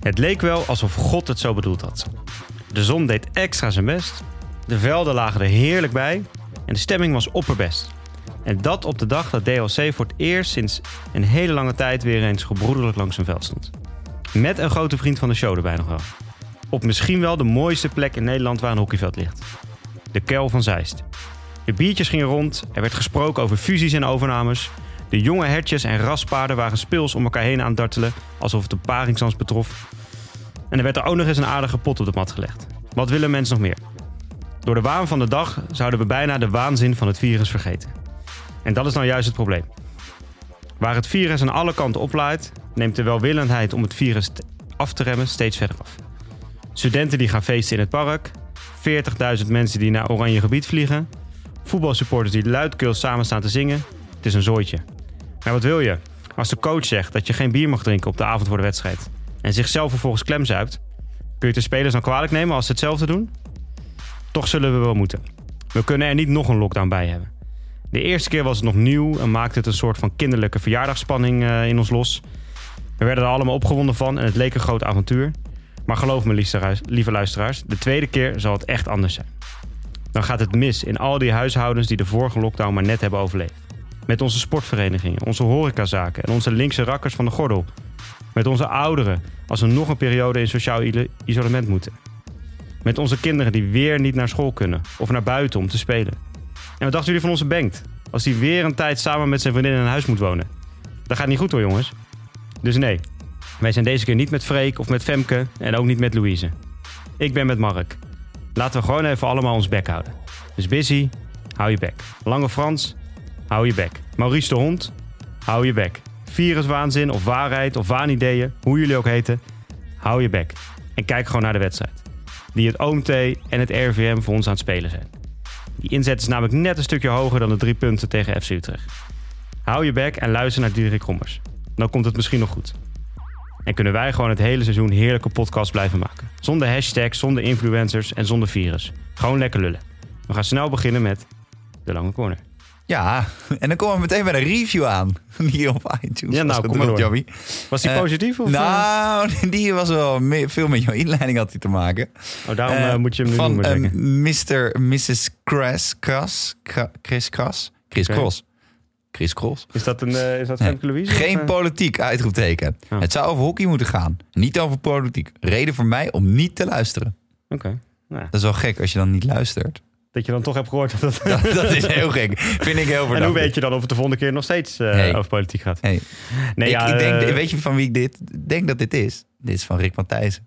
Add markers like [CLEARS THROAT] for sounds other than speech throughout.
Het leek wel alsof God het zo bedoeld had. De zon deed extra zijn best, de velden lagen er heerlijk bij en de stemming was opperbest. En dat op de dag dat DLC voor het eerst sinds een hele lange tijd weer eens gebroederlijk langs een veld stond. Met een grote vriend van de show erbij nog wel. Op misschien wel de mooiste plek in Nederland waar een hockeyveld ligt. De Kuil van Zeist. De biertjes gingen rond, er werd gesproken over fusies en overnames. De jonge hertjes en raspaarden waren speels om elkaar heen aan het dartelen, alsof het een paringzans betrof. En er werd er ook nog eens een aardige pot op de mat gelegd. Wat willen mensen nog meer? Door de waan van de dag zouden we bijna de waanzin van het virus vergeten. En dat is nou juist het probleem. Waar het virus aan alle kanten oplaait, neemt de welwillendheid om het virus af te remmen steeds verder af. Studenten die gaan feesten in het park, 40.000 mensen die naar Oranje Gebied vliegen, voetbalsupporters die luidkeels samen staan te zingen. Het is een zooitje. Maar wat wil je? Als de coach zegt dat je geen bier mag drinken op de avond voor de wedstrijd en zichzelf vervolgens klemzuipt, kun je de spelers dan kwalijk nemen als ze hetzelfde doen? Toch zullen we wel moeten. We kunnen er niet nog een lockdown bij hebben. De eerste keer was het nog nieuw en maakte het een soort van kinderlijke verjaardagsspanning uh, in ons los. We werden er allemaal opgewonden van en het leek een groot avontuur. Maar geloof me, lieve luisteraars, de tweede keer zal het echt anders zijn. Dan gaat het mis in al die huishoudens die de vorige lockdown maar net hebben overleefd. Met onze sportverenigingen, onze horecazaken en onze linkse rakkers van de gordel. Met onze ouderen als we nog een periode in sociaal isolement moeten. Met onze kinderen die weer niet naar school kunnen of naar buiten om te spelen. En wat dachten jullie van onze Bengt? Als hij weer een tijd samen met zijn vriendin in een huis moet wonen. Dat gaat niet goed hoor jongens. Dus nee, wij zijn deze keer niet met Freek of met Femke en ook niet met Louise. Ik ben met Mark. Laten we gewoon even allemaal ons bek houden. Dus Busy, hou je bek. Lange Frans, hou je bek. Maurice de Hond, hou je bek. Viruswaanzin of waarheid of waanideeën, hoe jullie ook heten, hou je bek. En kijk gewoon naar de wedstrijd. Die het OMT en het RVM voor ons aan het spelen zijn. Die inzet is namelijk net een stukje hoger dan de drie punten tegen FC Utrecht. Hou je bek en luister naar Diederik Rommers. Dan komt het misschien nog goed. En kunnen wij gewoon het hele seizoen heerlijke podcast blijven maken. Zonder hashtags, zonder influencers en zonder virus. Gewoon lekker lullen. We gaan snel beginnen met de lange corner. Ja, en dan komen we meteen bij de review aan. [LAUGHS] Hier op iTunes. Ja, nou, kom maar door. Jobby. Was die uh, positief? Of? Nou, [LAUGHS] die was wel mee, veel met jouw inleiding had hij te maken. Oh, daarom uh, moet je hem nu van, noemen, Mr. Mrs. Chris Cross. Chris Cross? Chris okay. Cross. Chris Cross. Is dat een uh, is dat nee. Louise? Geen of, politiek, uitroepteken. Oh. Het zou over hockey moeten gaan. Niet over politiek. Reden voor mij om niet te luisteren. Oké. Okay. Nou. Dat is wel gek als je dan niet luistert. Dat je dan toch hebt gehoord dat [LAUGHS] dat... dat, is heel gek. Vind ik heel verdacht. [LAUGHS] En hoe weet je dan of het de volgende keer nog steeds uh, hey. over politiek gaat? Hey. Nee, ik, ja, ik denk, weet je van wie ik dit denk dat dit is? Dit is van Rick Matthijssen.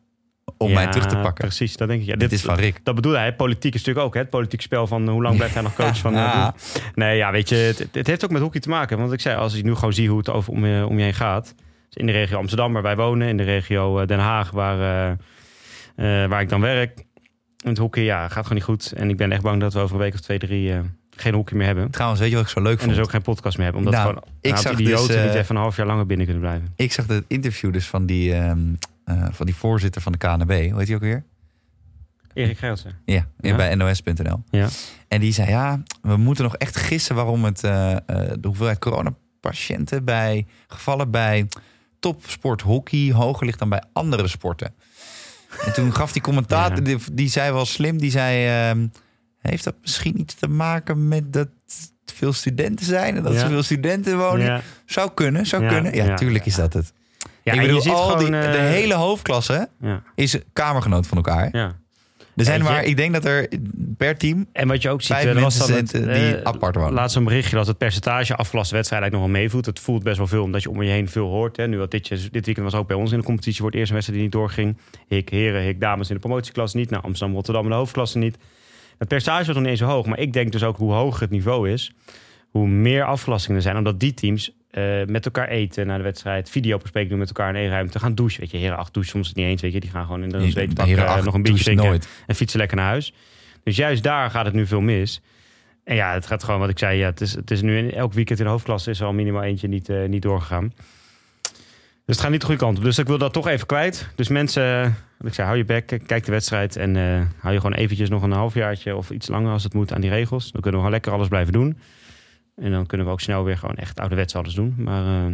Om ja, mij terug te pakken. Precies, dat denk ik. Ja, dit, dit, is van Rick. Dat bedoelde hij. Politiek is natuurlijk ook hè, het politiek spel van hoe lang blijft hij nog [LAUGHS] coach van. Uh, nee, ja, weet je, het, het, heeft ook met hockey te maken. Want ik zei, als ik nu gewoon zie hoe het over om je, om je heen gaat. Dus in de regio Amsterdam, waar wij wonen, in de regio Den Haag, waar, waar ik dan werk het hockey, ja, gaat gewoon niet goed. En ik ben echt bang dat we over een week of twee, drie uh, geen hockey meer hebben. Trouwens, weet je wat ik zo leuk vond? En dus ook geen podcast meer hebben. Omdat nou, gewoon ik zag idioten dus, uh, niet even een half jaar langer binnen kunnen blijven. Ik zag het interview dus van die, um, uh, van die voorzitter van de KNB. Hoe heet hij ook weer? Erik Geilsen. Ja, ja, bij nos.nl. Ja. En die zei, ja, we moeten nog echt gissen waarom het, de hoeveelheid coronapatiënten bij gevallen bij topsport hockey hoger ligt dan bij andere sporten. En toen gaf die commentator, die, die, zei wel slim, die zei... Uh, heeft dat misschien iets te maken met dat veel studenten zijn en dat ja. er veel studenten wonen? Zou kunnen, zou kunnen. Ja, tuurlijk is dat het. Ja, ik bedoel, al gewoon, die, de hele hoofdklasse is kamergenoot van elkaar. Ja. Er zijn maar, ik denk dat er per team. En wat je ook ziet, er was dan het, die uh, apart wonen. Laatst een berichtje dat het percentage afgelaste wedstrijden eigenlijk nog wel meevoelt. Het voelt best wel veel, omdat je om je heen veel hoort. Hè. Nu wat dit, dit weekend was ook bij ons in de competitie voor het eerste wedstrijd die niet doorging. Hik heren, hik dames in de promotieklasse niet. Nou, Amsterdam, Rotterdam in de hoofdklasse niet. Het percentage was nog niet eens zo hoog. Maar ik denk dus ook hoe hoger het niveau is, hoe meer afgelastingen er zijn. Omdat die teams uh, met elkaar eten na de wedstrijd. Videobespreking doen met elkaar in één ruimte. Gaan douchen. Weet je, heren acht douchen soms niet eens. Weet je, die gaan gewoon in de zweetpak uh, nog een beetje drinken. Nooit. En fietsen lekker naar huis. Dus juist daar gaat het nu veel mis. En ja, het gaat gewoon wat ik zei. Ja, het, is, het is nu in elk weekend in de hoofdklasse is er al minimaal eentje niet, uh, niet doorgegaan. Dus het gaat niet de goede kant op. Dus ik wil dat toch even kwijt. Dus mensen, wat ik zei, hou je bek, kijk de wedstrijd. En eh, hou je gewoon eventjes nog een halfjaartje of iets langer als het moet aan die regels. Dan kunnen we gewoon lekker alles blijven doen. En dan kunnen we ook snel weer gewoon echt ouderwets alles doen. Maar eh,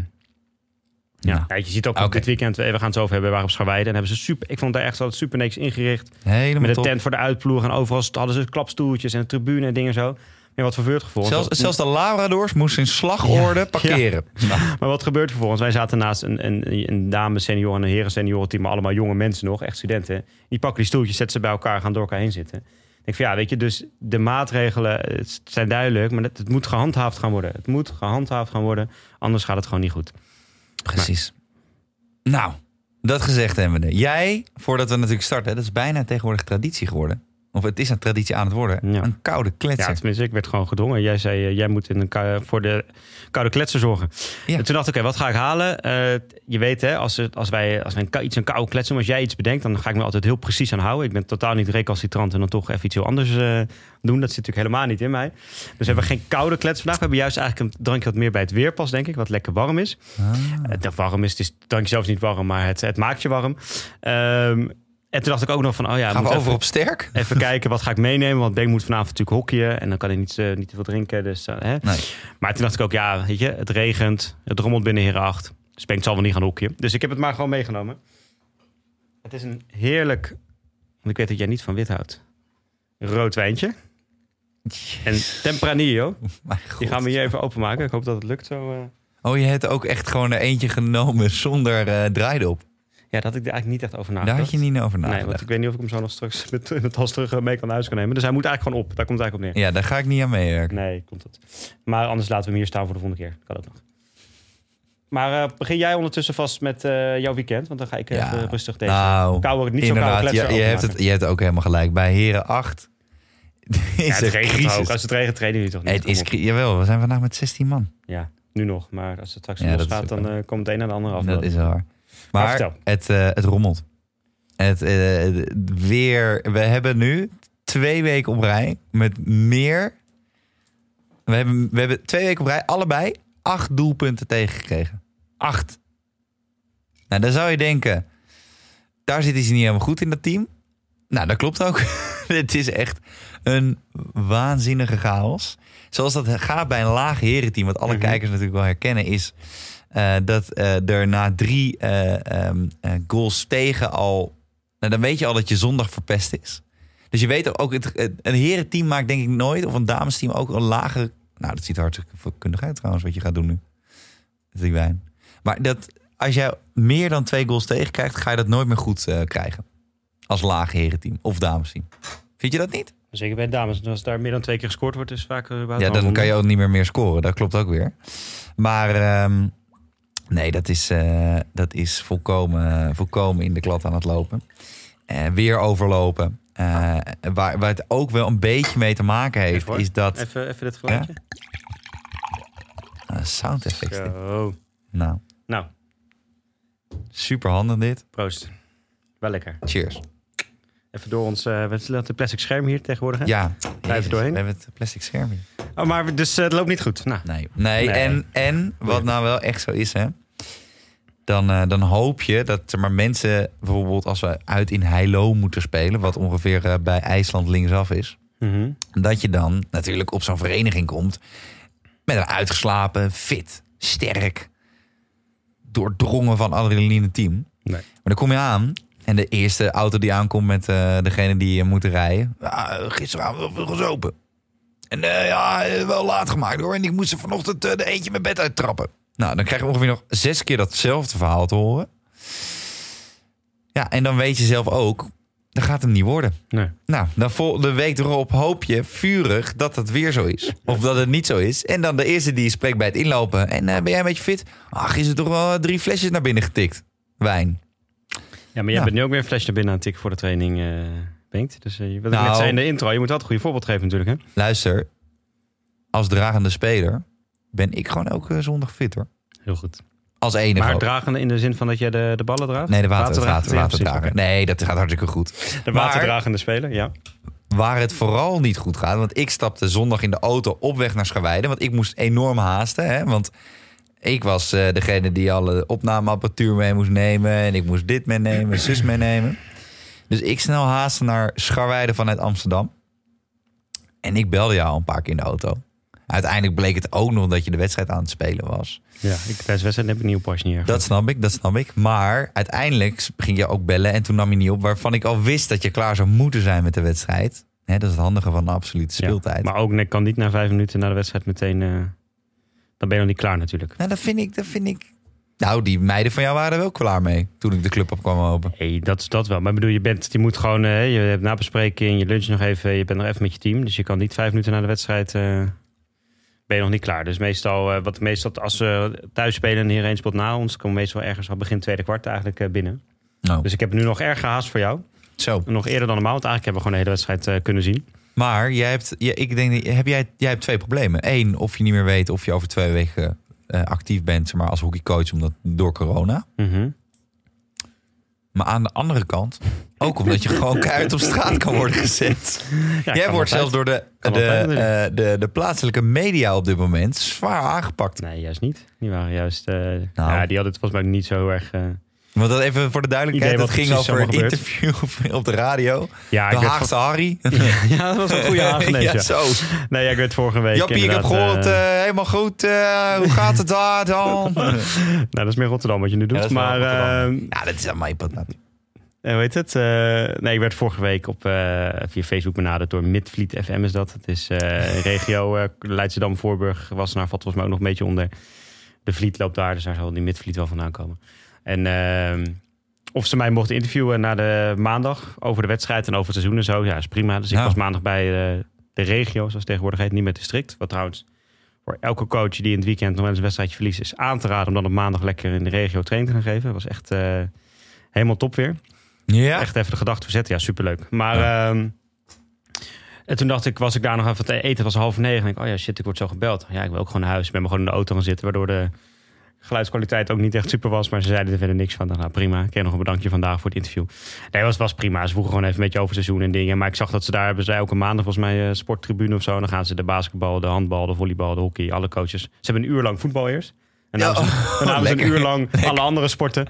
ja. ja, je ziet ook Oké. dit weekend, we gaan het zo over hebben, we waren op Scharweide. En hebben ze super, ik vond daar echt altijd super niks ingericht. Helemaal Met een tent voor de uitploeg en overal hadden ze klapstoeltjes en een tribune en dingen zo. Maar wat verbeurt vervolgens? Zelfs, zelfs de Labradors moesten in slagorde Ja. parkeren. [LAUGHS] Maar wat gebeurt vervolgens? Wij zaten naast een, een, een dame senior en een heren senior team, maar allemaal jonge mensen nog, echt studenten. Die pakken die stoeltjes, zetten ze bij elkaar, gaan door elkaar heen zitten. Ik van ja, weet je, dus de maatregelen het zijn duidelijk, maar het, het moet gehandhaafd gaan worden. Het moet gehandhaafd gaan worden, anders gaat het gewoon niet goed. precies. Nou, dat gezegd hebben we. Jij, voordat we natuurlijk starten, dat is bijna tegenwoordig traditie geworden. Of het is een traditie aan het worden. Ja. Een koude Ja, kletser. tenminste, ik werd gewoon gedwongen. Jij zei, eh, jij moet in een kou- voor de koude kletser zorgen. Ja. En toen dacht ik, oké, wat ga ik halen? Eh, je weet, hè, als, het, als wij, als wij een, iets een koude kletser, als jij iets bedenkt, dan ga ik me altijd heel precies aan houden. Ik ben totaal niet recalcitrant en dan toch even iets heel anders eh, doen. Dat zit natuurlijk helemaal niet in mij. Dus we hebben geen koude klets vandaag. We hebben juist eigenlijk een drankje wat meer bij het weer past, denk ik. Wat lekker warm is. Ah. Uh, warm is, het, is, het drankje zelf is niet warm, maar het, het maakt je warm. Ehm, en toen dacht ik ook nog van, oh ja, Gaan we over even- op sterk? [LAUGHS] Even kijken, wat ga ik meenemen? Want Ben moet vanavond natuurlijk hockeyen. En dan kan hij niet, eh, niet te veel drinken. Dus, eh, hè. Nee. Maar toen dacht ik ook, ja, weet je, het regent. Het rommelt binnen 8. Dus Ben zal wel niet gaan hockeyen. Dus ik heb het maar gewoon meegenomen. Het is een heerlijk... Want ik weet dat jij niet van wit houdt. Rood wijntje. En Tempranillo. [LAUGHS] Die gaan we hier even openmaken. Ik hoop dat het lukt zo. eh. Oh, je hebt ook echt gewoon er eentje genomen zonder draaidop. Ja, daar had ik er eigenlijk niet echt over Daar nagedacht. had je niet over Nee, nagedacht. want ik weet niet of ik hem zo nog straks [LAUGHS] met, met tas terug eh, mee kan naar huis kan nemen. Dus hij moet eigenlijk gewoon op. Daar komt het eigenlijk op neer. Ja, daar ga ik niet aan meewerken. Nee, komt het. Maar anders laten we hem hier staan voor de volgende keer. Kan ook nog. Maar eh, begin jij ondertussen vast met eh, jouw weekend? Want dan ga ik Ja. even rustig deze Nou, koude, niet zo koude ja, je, hebt het, je hebt ook helemaal gelijk. Bij Heren 8 is Ja, het regent ook. Als het regent, trainen jullie toch niet? Het is, jawel, we zijn vandaag met 16 man. Ja, nu nog. Maar als het straks Ja, dat is ook dan komt het een naar de ander af. Dat is waar. Maar het, eh, het rommelt. Het eh, weer. We hebben nu twee weken op rij met meer. We hebben, we hebben twee weken op rij allebei acht doelpunten tegengekregen. Acht. Nou, dan zou je denken, daar zit iets niet helemaal goed in dat team. Nou, dat klopt ook. [LAUGHS] Het is echt een waanzinnige chaos. Zoals dat gaat bij een laag herenteam, wat alle Mhm. kijkers natuurlijk wel herkennen, is eh, dat eh, er na drie eh, ehm, eh, goals tegen al. Nou, dan weet je al dat je zondag verpest is. Dus je weet ook, het, het- een herenteam maakt denk ik nooit, of een damesteam ook een lage. Nou, dat ziet er hartstikke vakkundig uit trouwens, wat je gaat doen nu. Die wijn. Maar dat, als jij meer dan twee goals tegenkrijgt, ga je dat nooit meer goed krijgen. Als laag herenteam of damesteam. Vind je dat niet? Zeker bij dames. Als daar meer dan twee keer gescoord wordt, is vaak Ja, dan kan je ook niet meer meer scoren. Dat klopt ook weer. Maar ehm, nee, dat is, eh, dat is volkomen, volkomen in de klad aan het lopen. Eh, weer overlopen. Eh, waar, waar het ook wel een beetje mee te maken heeft, Even is dat... Even, even dit geluidje. Uh, sound effects. Zo. Nou, Nou, super handig dit. proost. Wel lekker. Cheers. Even door ons... is dat, een plastic scherm hier tegenwoordig, hè? Ja, even doorheen. We hebben het plastic scherm hier. Oh, maar dus eh, het loopt niet goed. Nou, Nee, nee, Nee. En, en wat nou wel echt zo is, hè. Dan, eh, dan hoop je dat er maar mensen, bijvoorbeeld als we uit in Heilo moeten spelen, wat ongeveer bij IJsland linksaf is, mhm. dat je dan natuurlijk op zo'n vereniging komt met een uitgeslapen, fit, sterk, doordrongen van adrenaline team. Nee. Maar dan kom je aan en de eerste auto die aankomt met eh, degene die je moet rijden, ja, gisteravond veel gezopen. En eh, ja, eh, wel laat gemaakt hoor. En ik moest er vanochtend eh, de eentje mijn bed uittrappen. Nou, dan krijg je ongeveer nog zes keer datzelfde verhaal te horen. Ja, en dan weet je zelf ook, dat gaat hem niet worden. Nee. Nou, dan vol de week erop hoop je vurig dat het weer zo is. Of dat het niet zo is. En dan de eerste die je spreekt bij het inlopen. En eh, ben jij een beetje fit? Ach, is er toch wel drie flesjes naar binnen getikt? Wijn. Ja, maar jij Ja. bent nu ook weer een flesje naar binnen aan het tikken voor de training, eh Bengt. Dus eh, wat ik Nou. net zei in de intro, je moet altijd een goede voorbeeld geven natuurlijk, hè? Luister, als dragende speler ben ik gewoon elke zondag fit hoor. Heel goed. Als enige. Maar ook. dragende in de zin van dat je de, de ballen draagt? Nee, de water, water, Waterdrager, water, waterdrager. Nee, dat gaat hartstikke goed. De waterdragende speler, ja. Waar het vooral niet goed gaat, want ik stapte zondag in de auto op weg naar Scharweide, want ik moest enorm haasten, hè, want Ik was eh, degene die alle opnameapparatuur mee moest nemen. En ik moest dit meenemen, zus meenemen. Dus ik snel haasten naar Scharweide vanuit Amsterdam. En ik belde jou al een paar keer in de auto. Uiteindelijk bleek het ook nog dat je de wedstrijd aan het spelen was. Ja, ik, tijdens de wedstrijd heb ik niet op pas niet erg. Dat snap ik, dat snap ik. Maar uiteindelijk ging je ook bellen en toen nam je niet op... waarvan ik al wist dat je klaar zou moeten zijn met de wedstrijd. Dat is het handige van de absolute Ja, speeltijd. maar ook ik kan niet na vijf minuten na de wedstrijd meteen... eh, dan ben je nog niet klaar natuurlijk. Nou, dat vind ik, dat vind ik... Nou, die meiden van jou waren er wel klaar mee toen ik de club op kwam open. Hey, dat is dat wel. Maar ik bedoel, je, bent, je moet gewoon... eh, je hebt nabespreking, je lunch nog even. Je bent nog even met je team. Dus je kan niet vijf minuten na de wedstrijd... eh, ben je nog niet klaar. Dus meestal, eh, wat meestal als we thuis spelen en iedereen speelt na ons... komen we meestal ergens al begin tweede kwart eigenlijk binnen. Nou, Dus ik heb nu nog erg gehaast voor jou. zo. Nog eerder dan normaal, want eigenlijk hebben we gewoon de hele wedstrijd kunnen zien. Maar jij hebt, ik denk, heb jij, jij hebt twee problemen. Eén, of je niet meer weet of je over twee weken eh, actief bent maar, als hockeycoach omdat, door corona. Mhm. Maar aan de andere kant, ook omdat je gewoon [LAUGHS] keihard op straat kan worden gezet. Ja, jij wordt zelfs door de, de, eh, de, de plaatselijke media op dit moment zwaar aangepakt. Nee, juist niet. Die waren juist... eh, Nou. ja, die hadden het volgens mij niet zo erg... Want dat even voor de duidelijkheid, het ging over een interview [LAUGHS] op de radio. ja, de Haagse Harry. [LAUGHS] ja, dat was een goede Hagenees. [LAUGHS] ja, ja. zo. Nee, ja, ik werd vorige week Jappie, ik heb gehoord, eh, eh, helemaal goed. eh, hoe gaat het daar dan? nou, dat is meer Rotterdam wat je nu doet. Ja, dat maar eh, ja, dat is allemaal je eh, hoe heet het? Nee, ik werd vorige week op, via Facebook benaderd door Midvliet FM is dat. Het is een regio, Leidschendam, Voorburg, Wassenaar valt volgens mij ook nog een beetje onder. De Vliet loopt daar, dus daar zal die Midvliet wel vandaan komen. En ehm, of ze mij mochten interviewen na de maandag over de wedstrijd en over het seizoen en zo. Ja, is prima. Dus ik was maandag bij eh, de regio, zoals tegenwoordig heet, niet meer district. Wat trouwens voor elke coach die in het weekend nog eens een wedstrijdje verliest, is aan te raden om dan op maandag lekker in de regio training te gaan geven. Dat was echt eh, helemaal top weer. Ja. Echt even de gedachte verzetten. Ja, superleuk. Maar ehm, en toen dacht ik, was ik daar nog even te eten. Het was half negen. En ik, oh ja, shit, ik word zo gebeld. Ja, ik wil ook gewoon naar huis. Ik ben maar gewoon in de auto gaan zitten. Waardoor de geluidskwaliteit ook niet echt super was. Maar ze zeiden er verder niks van. Nou, prima. Ik nog een bedankje vandaag voor het interview. Nee, was, was prima. Ze vroegen gewoon even een beetje over seizoen en dingen. Maar ik zag dat ze daar hebben ze elke maand volgens mij eh, sporttribune of zo. En dan gaan ze de basketbal, de handbal, de volleybal, de hockey, alle coaches. Ze hebben een uur lang voetbal eerst. En Ja, dan dan hebben ze een uur lang alle andere sporten.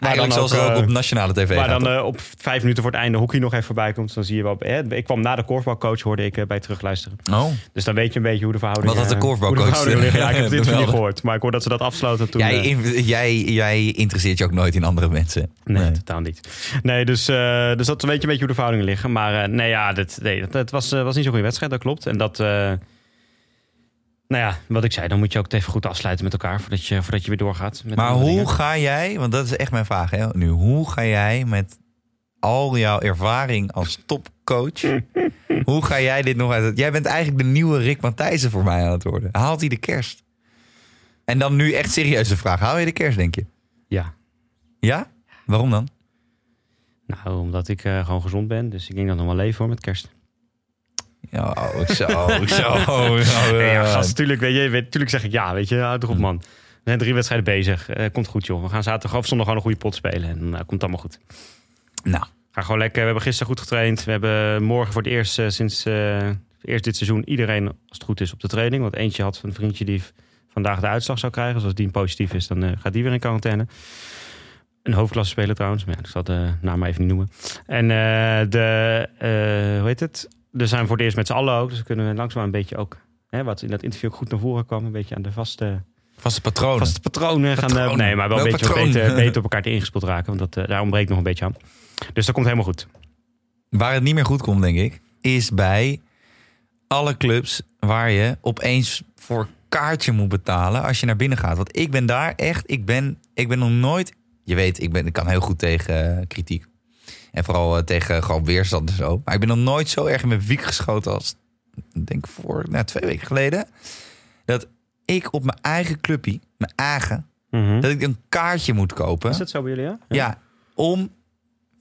Maar Eigenlijk zoals ook, het ook eh, op nationale tv gaat. dan eh, op vijf minuten voor het einde hockey nog even voorbij komt. Dan zie je wel. Hè, ik kwam na de korfbalcoach, hoorde ik eh, bij terugluisteren. oh. Dus dan weet je een beetje hoe de verhoudingen Wat had de eh, korfbalcoach de. Ja, ik [LAUGHS] heb interview niet gehoord. Maar ik hoor dat ze dat afsloten toen. Jij, eh, in- jij, jij interesseert je ook nooit in andere mensen. Nee, totaal niet. Nee, dus, eh, dus dat weet je een beetje hoe de verhoudingen liggen. Maar eh, nee, ja, dat, nee, dat, het was, eh, was niet zo'n goede wedstrijd, dat klopt. En dat, eh, nou ja, wat ik zei, dan moet je ook het even goed afsluiten met elkaar voordat je, voordat je weer doorgaat. Met Maar hoe dingen. ga jij, want dat is echt mijn vraag hè, nu. Hoe ga jij met al jouw ervaring als topcoach, [LAUGHS] hoe ga jij dit nog uit? het- Jij bent eigenlijk de nieuwe Rick Matthijssen voor mij aan het worden. Haalt hij de kerst? En dan nu echt serieuze vraag. Haal je de kerst, denk je? Ja, Ja? Waarom dan? nou, omdat ik eh, gewoon gezond ben. Dus ik denk dat nog wel leven hoor met kerst. Ja, oh, zo, zo. zo. Nee, ja, gast, natuurlijk, weet je, weet, tuurlijk zeg ik ja, weet je, houd toch op man. We zijn drie wedstrijden bezig. Eh, komt goed joh. We gaan zaterdag of zondag gewoon een goede pot spelen. En dan komt het allemaal goed. Nou, Ga gewoon lekker. We hebben gisteren goed getraind. We hebben morgen voor het eerst eh, sinds eh, eerst dit seizoen iedereen, als het goed is, op de training. Want eentje had een vriendje die vandaag de uitslag zou krijgen. Dus als die positief is, dan eh, gaat die weer in quarantaine. Een hoofdklasse speler trouwens. Maar ja, ik zal de naam even niet noemen. En eh, de, eh, hoe heet het? We zijn voor het eerst met z'n allen ook. Dus we kunnen langzaam een beetje ook, hè, wat in dat interview ook goed naar voren kwam, een beetje aan de vaste vaste patronen. vaste patronen gaan. eh, Patronen. nee, maar wel een Welk beetje beter, beter [LAUGHS] op elkaar te ingespeeld raken. Want dat, eh, daar ontbreekt nog een beetje aan. Dus dat komt helemaal goed. Waar het niet meer goed komt, denk ik, is bij alle clubs waar je opeens voor kaartje moet betalen als je naar binnen gaat. Want ik ben daar echt, ik ben, ik ben nog nooit, je weet, ik, ben, ik kan heel goed tegen eh, kritiek. En vooral eh, tegen gewoon weerstand en zo. Maar ik ben nog nooit zo erg in mijn wiek geschoten als, ik denk voor nou, twee weken geleden. Dat ik op mijn eigen clubje, mijn eigen, dat ik een kaartje moet kopen. Is dat zo bij jullie, ja? Ja, om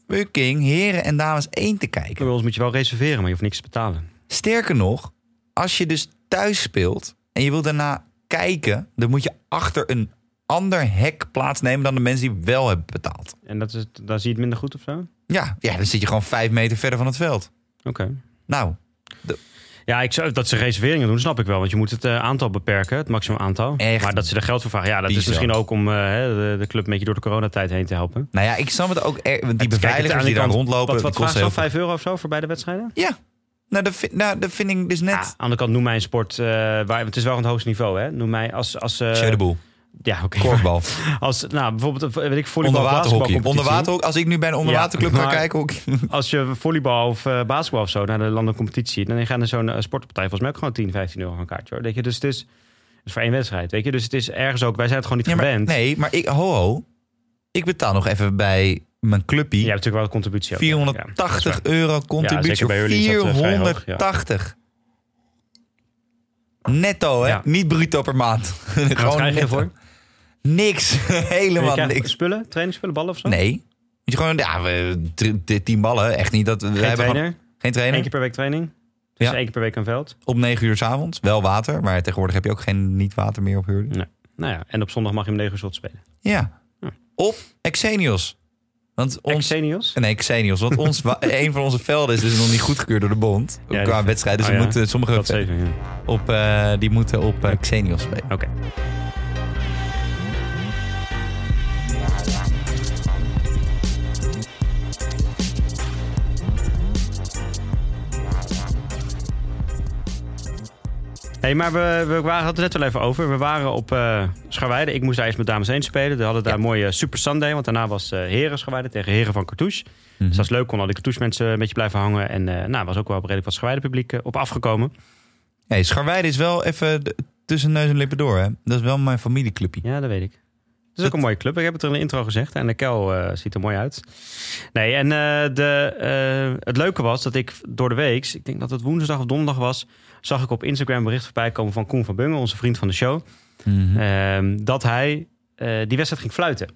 fucking heren en dames één te kijken. Bij ons moet je wel reserveren, maar je hoeft niks te betalen. Sterker nog, als je dus thuis speelt en je wil daarna kijken, dan moet je achter een ander hek plaatsnemen dan de mensen die wel hebben betaald. En dat is, dan zie je het minder goed of zo? Oké. Ja, ja, dan zit je gewoon vijf meter verder van het veld. Nou, Ja, ik zou, dat ze reserveringen doen, snap ik wel. Want je moet het eh, aantal beperken, het maximum aantal. Echt Maar dat ze er geld voor vragen, ja, dat is misschien ook om eh, de, de club een beetje door de coronatijd heen te helpen. Nou ja, ik snap het ook. Er, want die Kijk, beveiligers aan die daar rondlopen, Wat, wat die kosten vraagt heel zo? 5 euro of zo voor beide wedstrijden? Ja, nou dat, vind, nou, vind ik dus net... Ja, aan de andere kant, noem mij een sport, eh, waar, het is wel van het hoogste niveau, hè? Noem mij als... als eh, de boel. Ja, oké. Korfbal. [LAUGHS] Als, nou, bijvoorbeeld, eh, weet ik, volleybal, onderwaterhockey. Onderwater, als ik nu bij een onderwaterclub ga kijken... [LAUGHS] Als je volleybal of uh, basketbal of zo naar de landencompetitie... dan gaan er zo'n eh, sportpartij volgens mij ook gewoon 10, 15 euro aan kaartje. Hoor. Weet je, dus het is, voor één wedstrijd, weet je. Dus het is ergens ook, wij zijn het gewoon niet gewend. Nee, maar ik, ho, ho, ik betaal nog even bij mijn clubpie... Je hebt natuurlijk wel een contributie. 480 ja, euro contributie. 480. Netto, hè? Ja. Niet bruto per maand. [LAUGHS] Gewoon krijg je ervoor? Niks. [LAUGHS] Helemaal niks. Spullen? Trainingsspullen, ballen of zo? Nee. Moet je gewoon, ja, we, tien ballen. Echt niet dat we Geen hebben trainer? gewoon geen trainer. Eén keer per week training? Dus Ja. één keer per week een veld? Op 9 uur s avonds. Wel water, maar tegenwoordig heb je ook geen niet water meer op huur. Nou ja, en op zondag mag je om 9 uur spelen. Ja. Op Exenius. Want ons, Xenios? Nee, Xenius. Want ons, [LAUGHS] een van onze velden is dus nog niet goedgekeurd door de bond. Ja, qua wedstrijd. Dus oh we ja. moeten, sommige ja. op, eh, die moeten op eh, Xenius spelen. Oké. Hey, maar we, we waren, hadden het net wel even over. We waren op eh Scharweide. Ik moest daar eens met dames 1 spelen. We hadden daar Ja. een mooie Super Sunday. Want daarna was eh Heren Scharweide tegen Heren van Cartouche. Mhm. Dus dat is leuk. Kon al die Cartouche mensen een beetje blijven hangen. En eh nou, was ook wel redelijk wat Scharweide publiek op afgekomen. Hey, Scharweide is wel even tussen neus en lippen door. Hè? Dat is wel mijn familieclubje. Ja, dat weet ik. Het is ook een mooie club. Ik heb het er in de intro gezegd. En de kel ziet er mooi uit. Nee, en de, het leuke was dat ik door de week, ik denk dat het woensdag of donderdag was, zag ik op Instagram een bericht voorbij komen van Koen van Bungen, onze vriend van de show, Mhm. ehm, dat hij eh, die wedstrijd ging fluiten.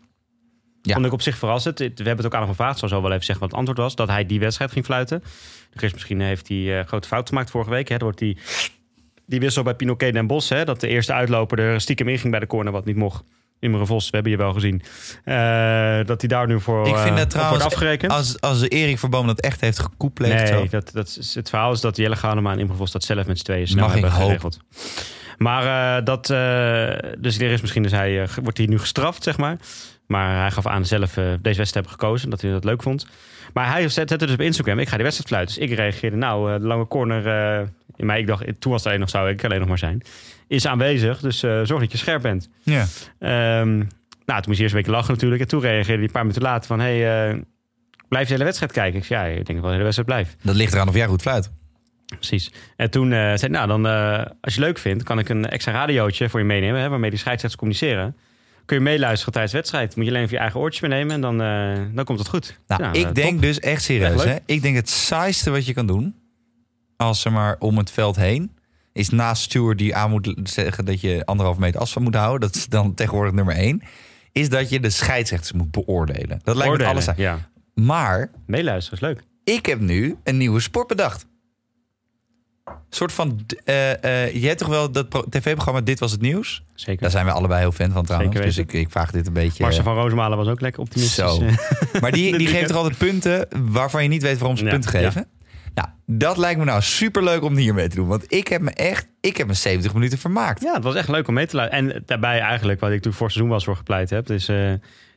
Ja. Vond ik op zich verrassend. We hebben het ook aan hem gevraagd. Zal zo wel even zeggen wat het antwoord was. Dat hij die wedstrijd ging fluiten. Chris, misschien heeft hij eh, grote fout gemaakt vorige week. Hè. Er wordt die, die wissel bij Pinoquet Den Bos. Hè, dat de eerste uitloper er stiekem in ging bij de corner. Wat niet mocht. Imre Vos, we hebben je wel gezien. Eh, dat hij daar nu voor Ik vind eh, dat trouwens, wordt afgerekend. als, als Erik Verboom dat echt heeft gekoepleegd. Nee, zo. dat, dat is, het verhaal is dat Jelle Ganema en Imre Vos dat zelf met z'n tweeën snel Mag hebben geregeld. Maar eh, dat, eh, dus er is misschien, dus hij, eh, wordt hij nu gestraft, zeg maar. Maar hij gaf aan zelf deze wedstrijd hebben gekozen, dat hij dat leuk vond. Maar hij zette dus op Instagram, ik ga die wedstrijd fluiten. Dus ik reageerde, nou, eh, de lange corner, eh, in mij, ik dacht, toen was het alleen nog, zou ik alleen nog maar zijn. Is aanwezig, dus eh, zorg dat je scherp bent. Ja. Ehm, nou, toen moest hij eerst een beetje lachen natuurlijk. En toen reageerde hij een paar minuten later van... hey, eh, blijf je de hele wedstrijd kijken? Ik zei, ja, ik denk wel de hele wedstrijd blijf. Dat ligt eraan of jij goed fluit. Precies. En toen eh, zei nou, dan, eh, als je leuk vindt... kan ik een extra radiootje voor je meenemen... Hè, waarmee die scheidsrechters communiceren. Kun je meeluisteren tijdens de wedstrijd. Moet je alleen even je eigen oortjes meenemen... en dan, eh, dan komt het goed. Nou, ik denk dus echt serieus. Echt hè? Ik denk het saaiste wat je kan doen, als ze maar om het veld heen, is naast steward die aan moet zeggen dat je anderhalf meter afstand moet houden. Dat is dan tegenwoordig nummer één. Is dat je de scheidsrechters moet beoordelen. Dat lijkt me alles aan. Ja, Maar meeluisteren is leuk. ik heb nu een nieuwe sport bedacht. Soort van. eh, je hebt toch wel dat pro- tv-programma Dit was het nieuws? Zeker. Daar zijn we allebei heel fan van trouwens. Zeker Dus ik, ik vraag dit een beetje. Marcel van Roosmalen was ook lekker optimistisch. Zo. [LAUGHS] Maar die, die geeft toch altijd punten waarvan je niet weet waarom ze Ja, punten geven? Nou, dat lijkt me nou superleuk om hiermee te doen. Want ik heb me echt, ik heb me 70 minuten vermaakt. Ja, het was echt leuk om mee te luisteren. En daarbij eigenlijk, wat ik natuurlijk voor het seizoen wel eens voor gepleit heb, is eh,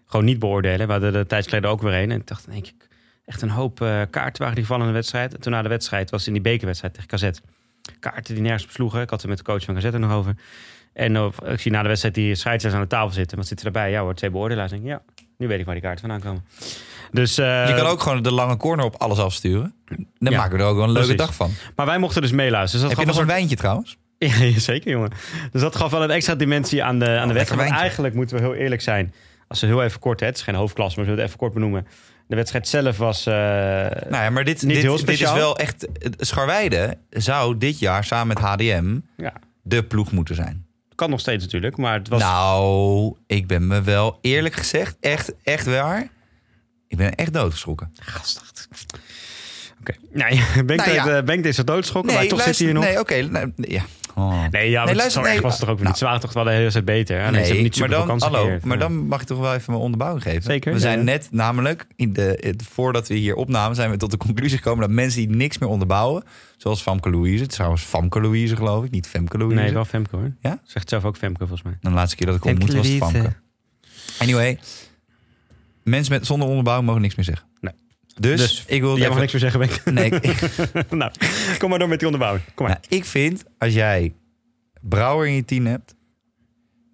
gewoon niet beoordelen. We hadden de ook weer een. En ik dacht, denk ik, echt een hoop eh, kaarten waren die vallen in de wedstrijd. En toen na de wedstrijd was het in die bekerwedstrijd tegen KZ. Kaarten die nergens besloegen. Ik had er met de coach van KZ er nog over. En eh, ik zie na de wedstrijd die scheidsrechters aan de tafel zitten. Wat zitten erbij? Ja hoor, twee beoordelaars. Denk ik, ja, nu weet ik waar die kaarten vandaan komen. Dus, eh, je kan ook gewoon de lange corner op alles afsturen. Dan Ja, maken we er ook wel een leuke dag van. Maar wij mochten dus meeluisteren. Dus Heb dat je gaf nog een wijntje trouwens? [LAUGHS] Ja, zeker jongen. Dus dat gaf wel een extra dimensie aan de, aan de wedstrijd. Want wijntje. eigenlijk moeten we heel eerlijk zijn. Als we heel even kort, hè, het is geen hoofdklasse, maar we zullen het even kort benoemen. De wedstrijd zelf was... eh, Nou ja, maar dit, Niet dit, heel dit is wel echt... Scharweide zou dit jaar samen met HDM ja, de ploeg moeten zijn. kan nog steeds natuurlijk, maar het was... Nou, ik ben me wel eerlijk gezegd, echt, echt waar... Ik ben echt doodgeschrokken. Gastachtig. Oké. Nee, Benk, Nou ja. [LAUGHS] eh, is er doodschokken, maar toch luister, zit hij hier nog. Nee, oké. nou, ja. Oh. Nee, ja, maar Nee, het luister, zo nee, was het toch ook nou. niet. Ze waren toch wel de hele wedstrijd beter. Ze hebben niet maar super dan, kansen hallo, maar dan mag ik toch wel even mijn onderbouwing geven. Zeker, We ja, zijn net namelijk, in de, het- voordat we hier opnamen, zijn we tot de conclusie gekomen dat mensen die niks meer onderbouwen, zoals Famke Louise, trouwens Famke Louise geloof ik, niet Femke Louise. Nee, wel Femke hoor. Ja? Zegt zelf ook Femke volgens mij. Dan de laatste keer dat ik ontmoet was Famke. Anyway, mensen met, zonder onderbouwing mogen niks meer zeggen. Nee. Dus, Dus, ik wil Jij mag even, niks meer zeggen, nee, ik- [LAUGHS] nou, kom maar door met die onderbouwing. Kom maar. Nou, ik vind, als jij Brouwer in je team hebt,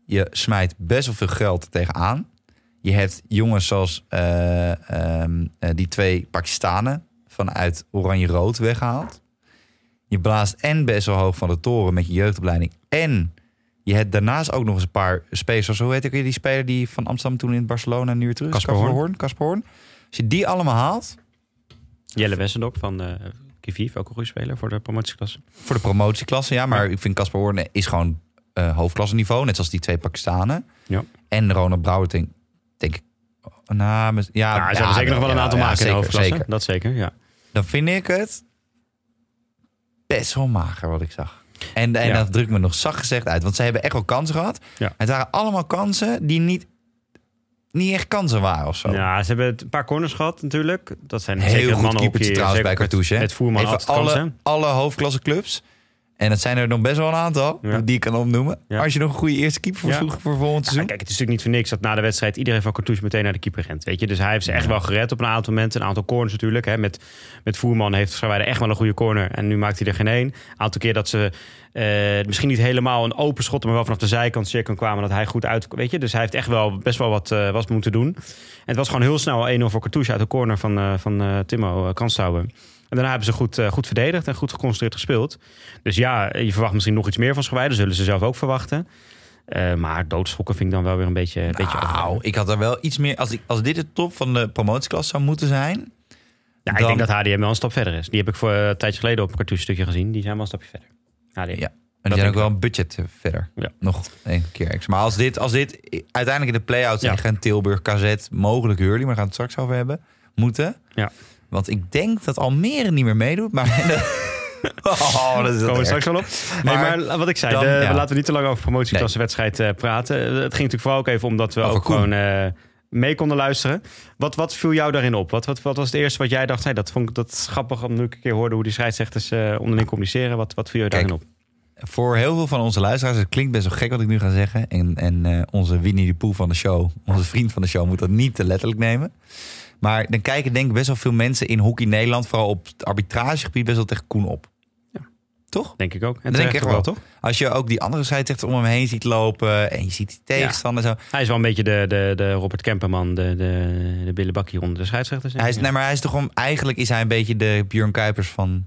je smijt best wel veel geld tegenaan. Je hebt jongens zoals eh, ehm, eh, die twee Pakistanen vanuit Oranje-Rood weggehaald. Je blaast en best wel hoog van de toren met je jeugdopleiding. En je hebt daarnaast ook nog eens een paar spelers. Hoe heet ik weer die speler die van Amsterdam toen in Barcelona nu weer terug is? Kasper Hoorn. Kasper Hoorn. Als je die allemaal haalt, Jelle Wessendok van eh Kiviv, ook een goede speler voor de promotieklasse. Voor de promotieklasse, ja. Maar ik vind Casper Hoorn is gewoon eh hoofdklasseniveau. Net zoals die twee Pakistanen. Ja. En Ronald Brouwer, denk, denk ik... Nou, met- ja, Ja, ze hebben zeker nog wel een ja, aantal ja, maken in de hoofdklasse. zeker. Dat zeker, ja. Dan vind ik het best wel mager wat ik zag. En, en Ja. dat drukt me nog zacht gezegd uit. Want ze hebben echt wel kansen gehad. Ja. Het waren allemaal kansen die niet, niet echt kansen waren of zo. Ja, ze hebben een paar corners gehad natuurlijk. Dat zijn Heel zeker goed mannen keepertje trouwens bij Cartouche. hè? Het voerman Even kansen. alle, alle hoofdklasse clubs. En dat zijn er nog best wel een aantal Ja. die ik kan opnoemen. Ja. Als je nog een goede eerste keeper voor Ja. zoekt voor volgend seizoen. kijk, het is natuurlijk niet voor niks dat na de wedstrijd iedereen van Cartouche meteen naar de keeper rent. Weet je? Dus hij heeft ze echt wel gered op een aantal momenten. Een aantal corners natuurlijk. Hè. Met, met Voerman heeft Scharweide echt wel een goede corner. En nu maakt hij er geen één. Een aantal keer dat ze eh, misschien niet helemaal een open schot, maar wel vanaf de zijkant cirkel kwamen. Dat hij goed uit. Weet je? Dus hij heeft echt wel best wel wat, wat moeten doen. En het was gewoon heel snel 1-0 voor Cartouche uit de corner van, eh, van Timo uh, Kanstouwen. En daarna hebben ze goed, eh, goed verdedigd en goed geconcentreerd gespeeld. Dus ja, je verwacht misschien nog iets meer van Scharweide. Zullen ze zelf ook verwachten. Eh, maar doodschokken vind ik dan wel weer een beetje, een beetje Nou, ik had er wel iets meer... Als, ik, als dit de top van de promotieklasse zou moeten zijn... Ja, ik denk dat HDM wel een stap verder is. Die heb ik voor eh, een tijdje geleden op een cartoon stukje gezien. Die zijn wel een stapje verder. HDM. Ja. En die zijn ook wel een budget verder. Ja. Nog een keer extra. Maar als dit, als dit uiteindelijk in de play-outs Ja. in Gent, Tilburg, KZ, mogelijk Hurley, maar gaan het straks over hebben, moeten. Ja. Want ik denk dat Almere niet meer meedoet. Maar [LAUGHS] oh, dat is Komen we straks wel op. Maar nee, maar wat ik zei, dan, de- ja. laten we niet te lang over promotieklassenwedstrijd eh praten. Het ging natuurlijk vooral ook even omdat we Over ook Koen. gewoon eh, mee konden luisteren. Wat, wat viel jou daarin op? Wat, wat, wat was het eerste wat jij dacht? Hey, dat vond ik dat grappig om nu een keer hoorde hoe die scheidsrechters eh, onderling communiceren. Wat, wat viel je Kijk, daarin op? Voor heel veel van onze luisteraars, het klinkt best wel gek wat ik nu ga zeggen. En, en onze Winnie de Pooh van de show, onze vriend van de show, moet dat niet te letterlijk nemen. Maar dan kijken denk ik best wel veel mensen in hockey Nederland, vooral op het arbitragegebied, best wel tegen Koen op. Ja. Toch? Denk ik ook. En denk ik echt wel. toch? Als je ook die andere scheidsrechters om hem heen ziet lopen en je ziet die tegenstander zo. Hij is wel een beetje de, de, de Robert Kemperman, de, de, de billebakkie onder de scheidsrechters. Hij is, nee, maar hij is toch om, eigenlijk is hij een beetje de Björn Kuipers van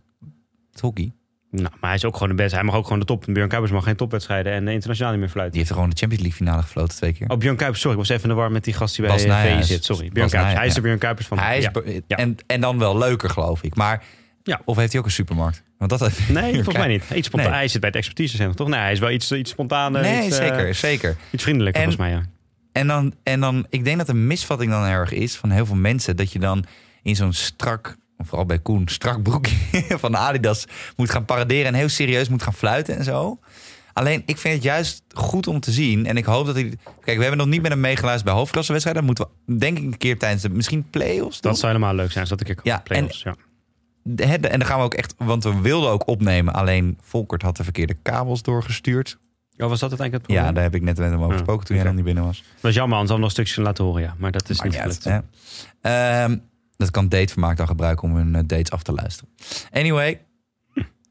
het hockey. Nou, maar hij is ook gewoon de beste. Hij mag ook gewoon de top. Björn Kuipers mag geen topwedstrijden en internationaal niet meer fluiten. Die heeft gewoon de Champions League finale gefloten twee keer. Oh, Björn Kuipers, sorry. Ik was even in de war met die gast die bij VI zit. Sorry, Björn Kuipers. Hij is de Björn Kuipers van... hij is, ja. en, en dan wel leuker, geloof ik. Maar, Ja. Of heeft hij ook een supermarkt? Want dat heeft- Nee, [LAUGHS] volgens mij niet. Iets spontaan. Nee. Hij zit bij het expertisecentrum, toch? Nee, hij is wel iets, iets. Nee, iets, eh, zeker, zeker. iets vriendelijker, En- volgens mij, ja. En dan, en dan, ik denk dat de misvatting dan erg is van heel veel mensen. Dat je dan in zo'n strak, vooral bij Koen, strak broekje [LAUGHS] van Adidas moet gaan paraderen. En heel serieus moet gaan fluiten en zo. Alleen, ik vind het juist goed om te zien. En ik hoop dat hij... Kijk, we hebben nog niet met hem meegeluisterd bij hoofdklassewedstrijden. Dat moeten we, denk ik, een keer tijdens de misschien play-offs doen. Dat zou helemaal leuk zijn, zodat ik Ja, ja, play-offs, ja. De- de- En dan gaan we ook echt... Want we wilden ook opnemen. Alleen Volkert had de verkeerde kabels doorgestuurd. Oh, was dat uiteindelijk het Ja, probleem? daar heb ik net met hem over Ja, gesproken toen jij oké. nog niet binnen was. Dat was jammer, anders hadden we nog een stukjes laten horen, ja. Maar dat is niet gelukt. Dat kan datevermaak dan gebruiken om hun eh, dates af te luisteren. Anyway,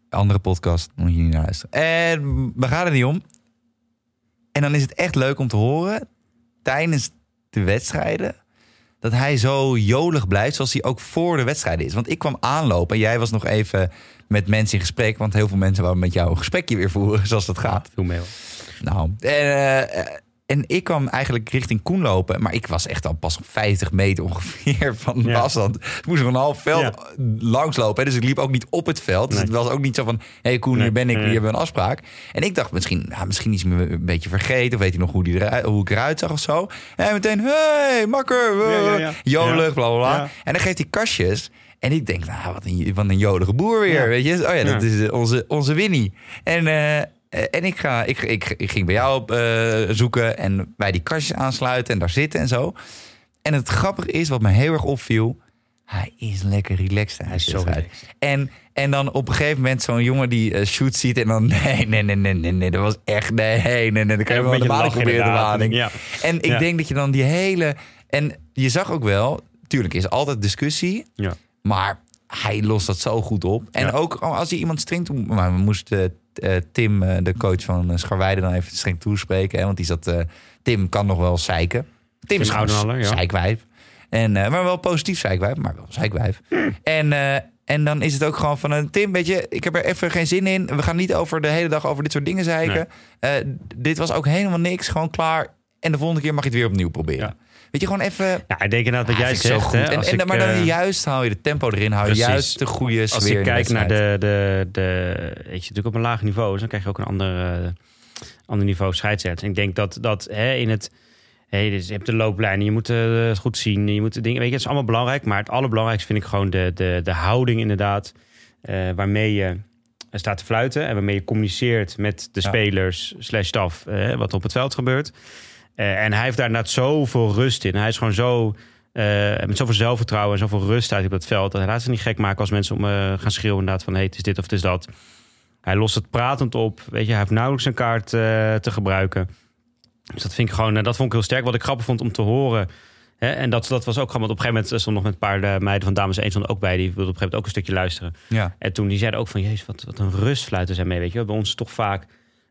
andere podcast, moet je niet naar luisteren. En we gaan er niet om. En dan is het echt leuk om te horen tijdens de wedstrijden dat hij zo jolig blijft zoals hij ook voor de wedstrijden is. Want ik kwam aanlopen en jij was nog even met mensen in gesprek, want heel veel mensen wouden met jou een gesprekje weer voeren, [LAUGHS] zoals dat gaat. Veel mail. Nou, eh, eh, en ik kwam eigenlijk richting Koen lopen. Maar ik was echt al pas op 50 meter ongeveer [LAUGHS] van de Ja. afstand. Ik moest nog een half veld Ja. langslopen. Dus ik liep ook niet op het veld. Dus Nee. het was ook niet zo van... Hé hey Koen, Nee, hier ben ik, nee. hier hebben we een afspraak. En ik dacht misschien, nou, misschien is hij me een beetje vergeten. Of weet hij nog hoe, die eruit, hoe ik eruit zag of zo. En meteen, hey, makker. Ja. [LAUGHS] Jolig, bla, bla. En dan geeft hij kastjes. En ik denk, nou, wat een, wat een jolige boer weer. Weet je? Oh ja, dat is eh, onze, onze Winnie. En, Eh, en ik, ga, ik, ik, ik ging bij jou op, eh, zoeken en bij die kastjes aansluiten en daar zitten en zo. En het grappige is, wat me heel erg opviel, hij is lekker relaxed. Hij is zo relaxed. En, en dan op een gegeven moment zo'n jongen die uh, shoot ziet en dan [LAUGHS] nee, nee, nee, nee, nee, nee, dat was echt nee, nee, nee, dan kan je wel lachen proberen inderdaad. maling. Ja. En ik Ja. denk dat je dan die hele en je zag ook wel, tuurlijk is altijd discussie, Ja. maar hij lost dat zo goed op. En Ja. ook als hij iemand streng toe... Maar we moesten eh, Tim, eh, de coach van uh, Scharweide, dan even streng toespreken. Hè, want die zat... eh, Tim kan nog wel zeiken. Tim, is gewoon zeikwijf. En, eh, maar wel positief zeikwijf, maar wel zeikwijf. En, eh, en dan is het ook gewoon van... een Tim, weet je, ik heb er even geen zin in. We gaan niet over de hele dag over dit soort dingen zeiken. Eh, dit was ook helemaal niks, gewoon klaar. En de volgende keer mag je het weer opnieuw proberen. Ja. Weet je, gewoon even... Ja, ik denk inderdaad wat Ja, jij ik zegt. Hè, En, als en, ik, maar dan eh, juist hou je de tempo erin, hou je precies. juist de goede sfeer. Als in ik de kijk naar de, de, de, weet je, natuurlijk op een laag niveau, dus dan krijg je ook een ander, ander niveau scheidsrechters. En ik denk dat, dat hè, in het, dus je hebt de looplijnen, je moet eh, het goed zien, je moet de dingen, weet je, het is allemaal belangrijk, maar het allerbelangrijkste vind ik gewoon de, de, de houding inderdaad, waarmee je staat te fluiten en waarmee je communiceert met de Ja. spelers slash staf, wat op het veld gebeurt. Eh, en hij heeft daar inderdaad zoveel rust in. Hij is gewoon zo eh, met zoveel zelfvertrouwen en zoveel rust uit op het veld. Dat hij laat zich niet gek maken als mensen om eh, gaan schreeuwen inderdaad van hey, het is dit of het is dat. Hij lost het pratend op. Weet je, hij heeft nauwelijks een kaart te gebruiken. Dus dat vind ik gewoon, dat vond ik heel sterk. Wat ik grappig vond om te horen. Hè, en dat, dat was ook gewoon, want op een gegeven moment stond nog met een paar meiden van Dames 1 stond ook bij. Die wilden op een gegeven moment ook een stukje luisteren. Ja. En toen die zeiden ook van, jezus, wat, wat een rustfluiten zijn mee. Weet je, bij ons toch vaak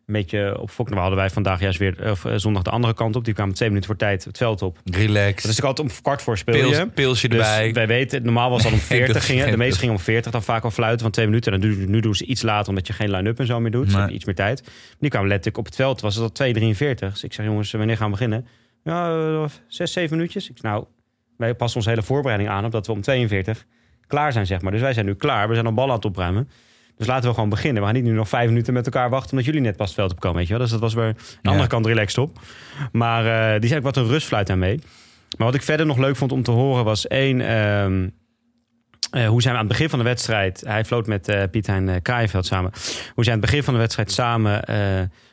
een beetje op fok. Nou, hadden wij vandaag juist weer, of, eh, zondag de andere kant op. Die kwamen twee minuten voor tijd het veld op. Relax. Dat is ook altijd om kwart voor speel Pils, je. pilsje Dus erbij. wij weten, normaal was al om [LAUGHS] 40 pils, gingen. De meeste gingen om 40 dan vaak al fluiten van twee minuten. En dan doen, nu doen ze iets later omdat je geen line-up en zo meer doet. Ze hebben iets meer tijd. Nu kwamen letterlijk op het veld, was het al 2.43. Dus ik zeg jongens, wanneer gaan we beginnen? Ja, eh, zes, zeven minuutjes. Ik zeg, nou, wij passen onze hele voorbereiding aan op dat we om 42 klaar zijn, zeg maar. Dus wij zijn nu klaar. We zijn al ballen aan het opruimen. Dus laten we gewoon beginnen. We gaan niet nu nog vijf minuten met elkaar wachten... omdat jullie net pas het veld op komen, weet je wel. Dus dat was weer aan de Ja. andere kant relaxed op. Maar eh, die zei ik wat een rustfluit aan mee. Maar wat ik verder nog leuk vond om te horen was één... ehm, eh, hoe zijn we aan het begin van de wedstrijd... Hij floot met eh Piet Hein uh, Kraaienveld samen. Hoe zij aan het begin van de wedstrijd samen...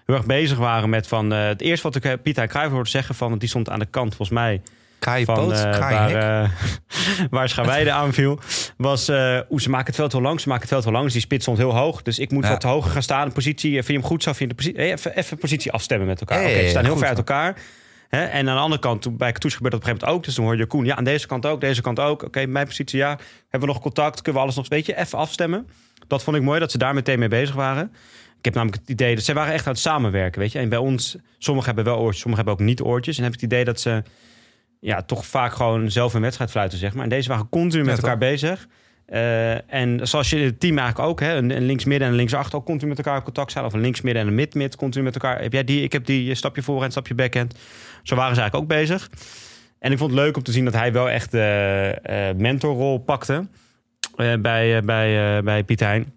heel erg bezig waren met van... het eerste wat ik Piet Hein Kraaienveld hoorde zeggen... van, want die stond aan de kant volgens mij Kraai van poot, eh, waar, eh, [LAUGHS] waar aanviel, was eh hoe ze maken het veld heel lang, ze maken het veld heel lang, dus die spits stond heel hoog. Dus ik moet Ja. wat hoger gaan staan. Positie, eh, vind je hem goed, zou je de positie, eh, even, even positie afstemmen met elkaar. Oké, ze staan heel goed ver uit elkaar. Hè? En aan de andere kant, toen bij Katoes gebeurde dat op een gegeven moment ook. Dus dan hoor je Koen, ja, aan deze kant ook, deze kant ook. Oké, mijn positie, ja. Hebben we nog contact? Kunnen we alles nog een beetje even afstemmen? Dat vond ik mooi, dat ze daar meteen mee bezig waren. Ik heb namelijk het idee dat ze waren echt aan het samenwerken, weet je. En bij ons, sommigen hebben wel oortjes, sommigen hebben ook niet oortjes. En heb ik het idee dat ze ja, toch vaak gewoon zelf een wedstrijd fluiten, zeg maar. En deze waren continu met Ja, elkaar bezig. Eh, en zoals je het team eigenlijk ook, hè, een, een links-midden en een links-achter ook continu met elkaar in contact staan. Of een links-midden en een mid-mid continu met elkaar. Heb jij die, ik heb die, je stapje voorhand, stapje backhand. Zo waren ze eigenlijk ook bezig. En ik vond het leuk om te zien dat hij wel echt de eh, mentorrol pakte eh, bij, bij, bij Piet Hein.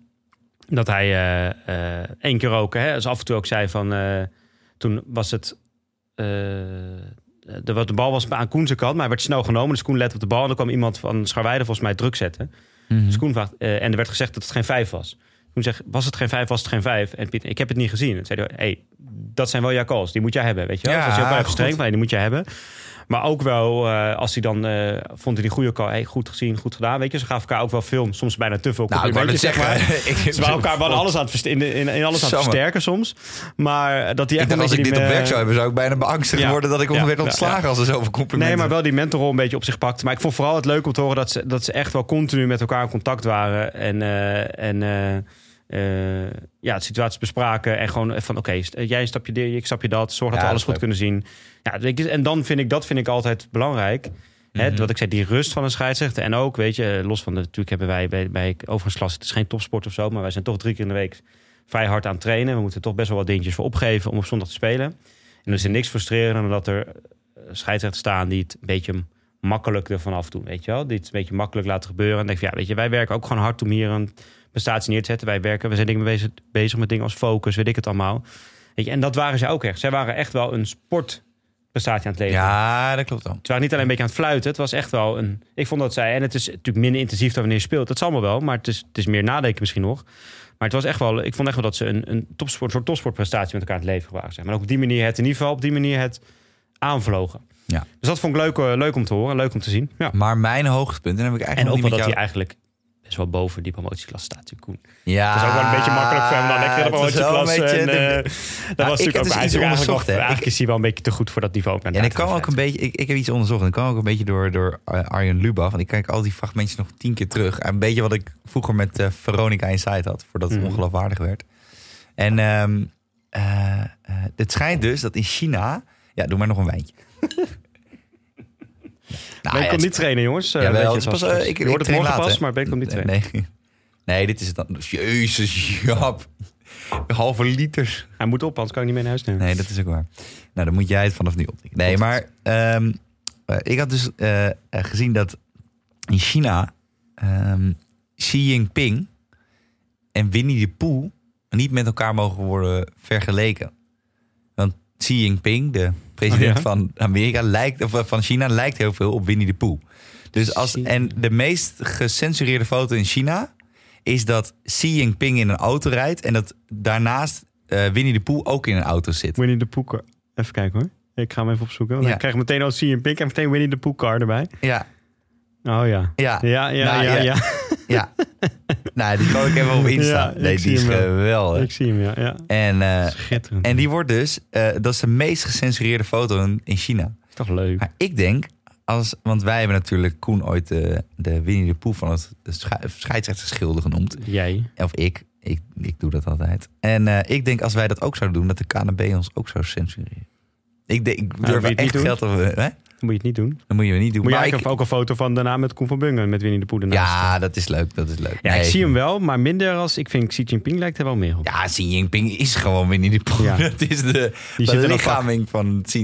Dat hij één keer ook, hè, als af en toe ook zei van... toen was het... eh, de, de bal was aan Koen zijn kant, maar hij werd snel genomen. Dus Koen let op de bal en dan kwam iemand van Scharweide volgens mij druk zetten. Dus Koen vraagt, eh, en er werd gezegd dat het geen vijf was. Toen zegt, was het geen vijf, was het geen vijf? En Piet, ik heb het niet gezien. En zei hij, hey, dat zijn wel jouw calls, die moet jij hebben, weet je wel? Ja, dus als je ook van, hey, die moet jij hebben. Maar ook wel, eh, als hij dan eh, vond hij die goede call, hey, goed gezien, goed gedaan, weet je? Ze gaven elkaar ook wel veel, soms bijna te veel Nou, ik wou zeg maar. [LAUGHS] ik- Ze waren elkaar wel alles aan het, in, in, in alles aan het versterken soms. Maar dat Ik echt dacht, een als ik dit op die, werk zou hebben, zou ik bijna beangstigd Ja. worden dat ik Ja, werd ontslagen ja. als er zoveel complimenten. Nee, maar wel die mentorrol een beetje op zich pakte. Maar ik vond vooral het leuk om te horen dat ze, dat ze echt wel continu met elkaar in contact waren. En, eh, en ja, de situaties bespraken. En gewoon van oké, st- jij een stapje dit, ik stapje dat. Zorg dat Ja, we alles dat goed kunnen zien. Ja, je, en dan vind ik dat vind ik altijd belangrijk. Hè, Mhm. wat ik zei, die rust van een scheidsrechter. En ook, weet je, los van de, natuurlijk hebben wij bij, bij overigens klas, het is geen topsport of zo, maar wij zijn toch drie keer in de week vrij hard aan het trainen. We moeten toch best wel wat dingetjes voor opgeven om op zondag te spelen. En er is er niks frustrerender dan dat er eh, scheidsrechters staan die het een beetje makkelijk ervan af doen, weet je wel? Die het een beetje makkelijk laten gebeuren. En denk ik, ja, weet je, wij werken ook gewoon hard om hier een prestatie neer te zetten. Wij werken, we zijn dingen bezig, bezig met dingen als focus, weet ik het allemaal. Weet je, en dat waren zij ook echt. Zij waren echt wel een prestatie aan het leveren. Ja, dat klopt dan. Ze waren niet alleen een beetje aan het fluiten. Het was echt wel een... Ik vond dat zij... En het is natuurlijk minder intensief dan wanneer je speelt. Dat zal allemaal wel. Maar het is, het is meer nadenken misschien nog. Maar het was echt wel... Ik vond echt wel dat ze een, een topsport, soort topsportprestatie met elkaar aan het leveren waren. Zeg. Maar ook op die manier het in ieder geval op die manier het aanvlogen. Ja. Dus dat vond ik leuk, eh, leuk om te horen. Leuk om te zien. Ja. Maar mijn hoogtepunt, en dan heb ik En eigenlijk ook nog wel niet dat met hij eigenlijk best wel boven die promotieklasse staat natuurlijk Koen. Ja, Het is ook wel een beetje makkelijk voor hem dan lekker in de was promotieklasse. En, de- eh, dat Nou, was ik natuurlijk ook dus eigenlijk, nog, onderzocht, hè. eigenlijk Ik- is hij wel een beetje te goed voor dat niveau. Ja, en ik kwam ook een beetje, ik, ik heb iets onderzocht. En ik kwam ook een beetje door, door eh, Arjen Lubach. Want ik kijk al die fragmentjes nog tien keer terug. Een beetje wat ik vroeger met Veronica Inside had. Voordat het Mhm. ongeloofwaardig werd. En ehm, eh, eh, het schijnt dus dat in China... Ja, doe maar nog een wijntje. Nou, Ben ja, niet trainen, jongens. Eh, het is zoals- pas, eh, ik- je hoort het morgen pas, maar Ben komt niet trainen. Nee, nee, dit is het dan. Jezus, [LAUGHS] Jap. Halve liters. Hij moet op, anders kan ik niet mee naar huis nemen. Nee, dat is ook waar. Nou, dan moet jij het vanaf nu optikken. Nee, maar ehm, eh, ik had dus gezien dat in China ehm, Xi Jinping en Winnie de Pooh niet met elkaar mogen worden vergeleken. Want Xi Jinping, de president Oh ja? van Amerika, lijkt, of eh, van China, lijkt heel veel op Winnie de Pooh. Dus als, Xi- en de meest gecensureerde foto in China is dat Xi Jinping in een auto rijdt en dat daarnaast eh, Winnie de Pooh ook in een auto zit. Winnie de Pooh. Even kijken hoor. Ik ga hem even opzoeken. Ja. Ik krijg meteen al CM Pink en meteen Winnie de Pooh car erbij. Ja, Oh ja. ja, Ja, ja, Nou, ja, ja. ja. [LAUGHS] ja. nou, die kan ik even op [LAUGHS] Insta. Ja, nee, zie die is hem wel. geweldig. Ik zie hem, ja. ja. En, eh, Schitterend. en die wordt dus, eh, dat is de meest gecensureerde foto in, in China. is toch leuk. Maar ik denk, als, want wij hebben natuurlijk Koen ooit de, de Winnie de Pooh van het sche- scheidsrechtsschilder genoemd. Jij. Of ik, ik, ik doe dat altijd. En eh, ik denk als wij dat ook zouden doen, dat de KNB ons ook zou censureren. Ik, denk, ik wil durf echt geld op. Hè? Dan moet je het niet doen. Dat moet je niet doen. Moet je Maar eigenlijk ik- ook een foto van daarna met Koen van Bungen met Winnie de ernaast. ja, dat is leuk. Dat is leuk. Ja, Nee, ik zie hem wel, maar minder als ik vind Xi Jinping lijkt er wel meer op. Ja, Xi Jinping is gewoon Winnie de Pooh. Ja. [LAUGHS] Dat is de, de lichaming van Xi.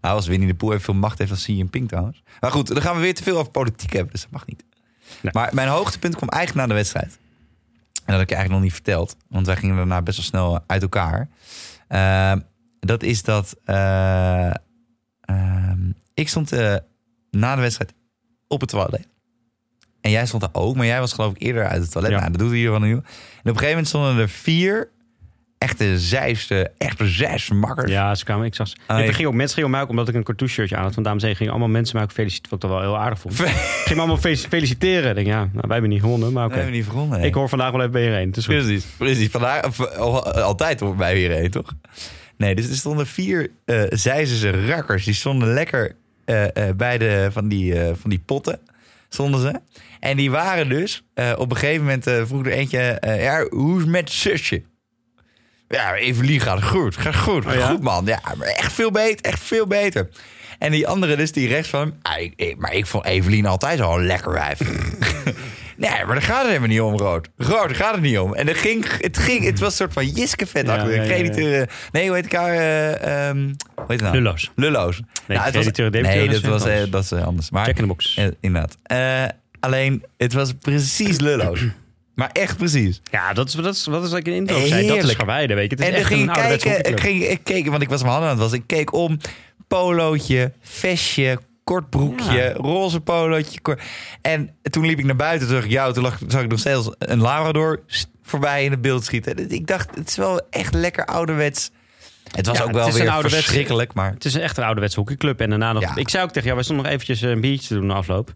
Nou, als Winnie de Pooh even veel macht heeft als Xi Jinping trouwens. Maar goed, dan gaan we weer te veel over politiek hebben, dus dat mag niet. Nee. Maar mijn hoogtepunt kwam eigenlijk na de wedstrijd. En dat heb ik je eigenlijk nog niet verteld, want wij gingen daarna best wel snel uit elkaar. Ehm, dat is dat eh, ehm, ik stond eh, na de wedstrijd op het toilet. En jij stond daar ook, maar jij was geloof ik eerder uit het toilet. Ja. Nou, dat doet hij hier wel nu. En op een gegeven moment stonden er vier echte zeiste, echte zes makkers. Ja, ze kwamen. Ik zag ze. Ah, ik ja. ging ook mensen gingen op mij ook omdat ik een cartouche shirtje aan had. Van dames en heren gingen allemaal mensen mij ook feliciteren. Wat ik toch wel heel aardig vond. [LAUGHS] Ging me allemaal fe- feliciteren. Ik denk ja, nou, wij hebben niet gewonnen, maar oké. niet vergonnen. hè? Ik hoor vandaag wel even bij iedereen. Precies, precies. Vandaag, altijd hoort bij weer heen, toch? Nee, dus er stonden vier zijzese rakkers. Die stonden lekker eh, eh, bij de, van, die, eh, van die potten. Stonden ze. En die waren dus, op een gegeven moment vroeg er eentje... ja, hoe is met zusje? Ja, Evelien gaat goed. Gaat goed. Oh ja? Goed, man. Ja, maar echt veel beter. Echt veel beter. En die andere dus, die rechts van hem... ah, ik- ik- maar ik vond Evelien altijd al een lekker wijf. [LAUGHS] Nee, maar daar gaat het helemaal niet om, Rood. Rood, daar gaat het niet om. En er ging, het, ging, het was een soort van jiskevet Ja, achter. Crediteur, nee, hoe heet ik haar? eh, ehm, hoe heet nou? Lulloos. Lulloos. Nee, Nou, het was, nee, dat dat was, eh, dat is eh, anders. Maar, Check in de box. eh, inderdaad. Alleen, het was precies lulloos. [CLEARS THROAT] maar echt precies. Ja, dat is, dat is wat is ik in intro zei. Dat is verwijden, weet je. Het is en echt ging een kijken, ik, hockeyclub. ging, ik keek, want ik was mijn handen aan het was. Ik keek om, polootje, vestje, kort broekje, Ja. roze polootje. En toen liep ik naar buiten, toen zag ik jou, toen lag, zag ik nog steeds een Labrador voorbij in het beeld schieten. Ik dacht, het is wel echt lekker ouderwets. Het was Ja, ook wel weer ouderwets- verschrikkelijk, maar... Het is echt een ouderwetse hockeyclub. En daarna nog... Ja. Ik zou ook tegen jou, wij stonden nog eventjes een biertje te doen na afloop.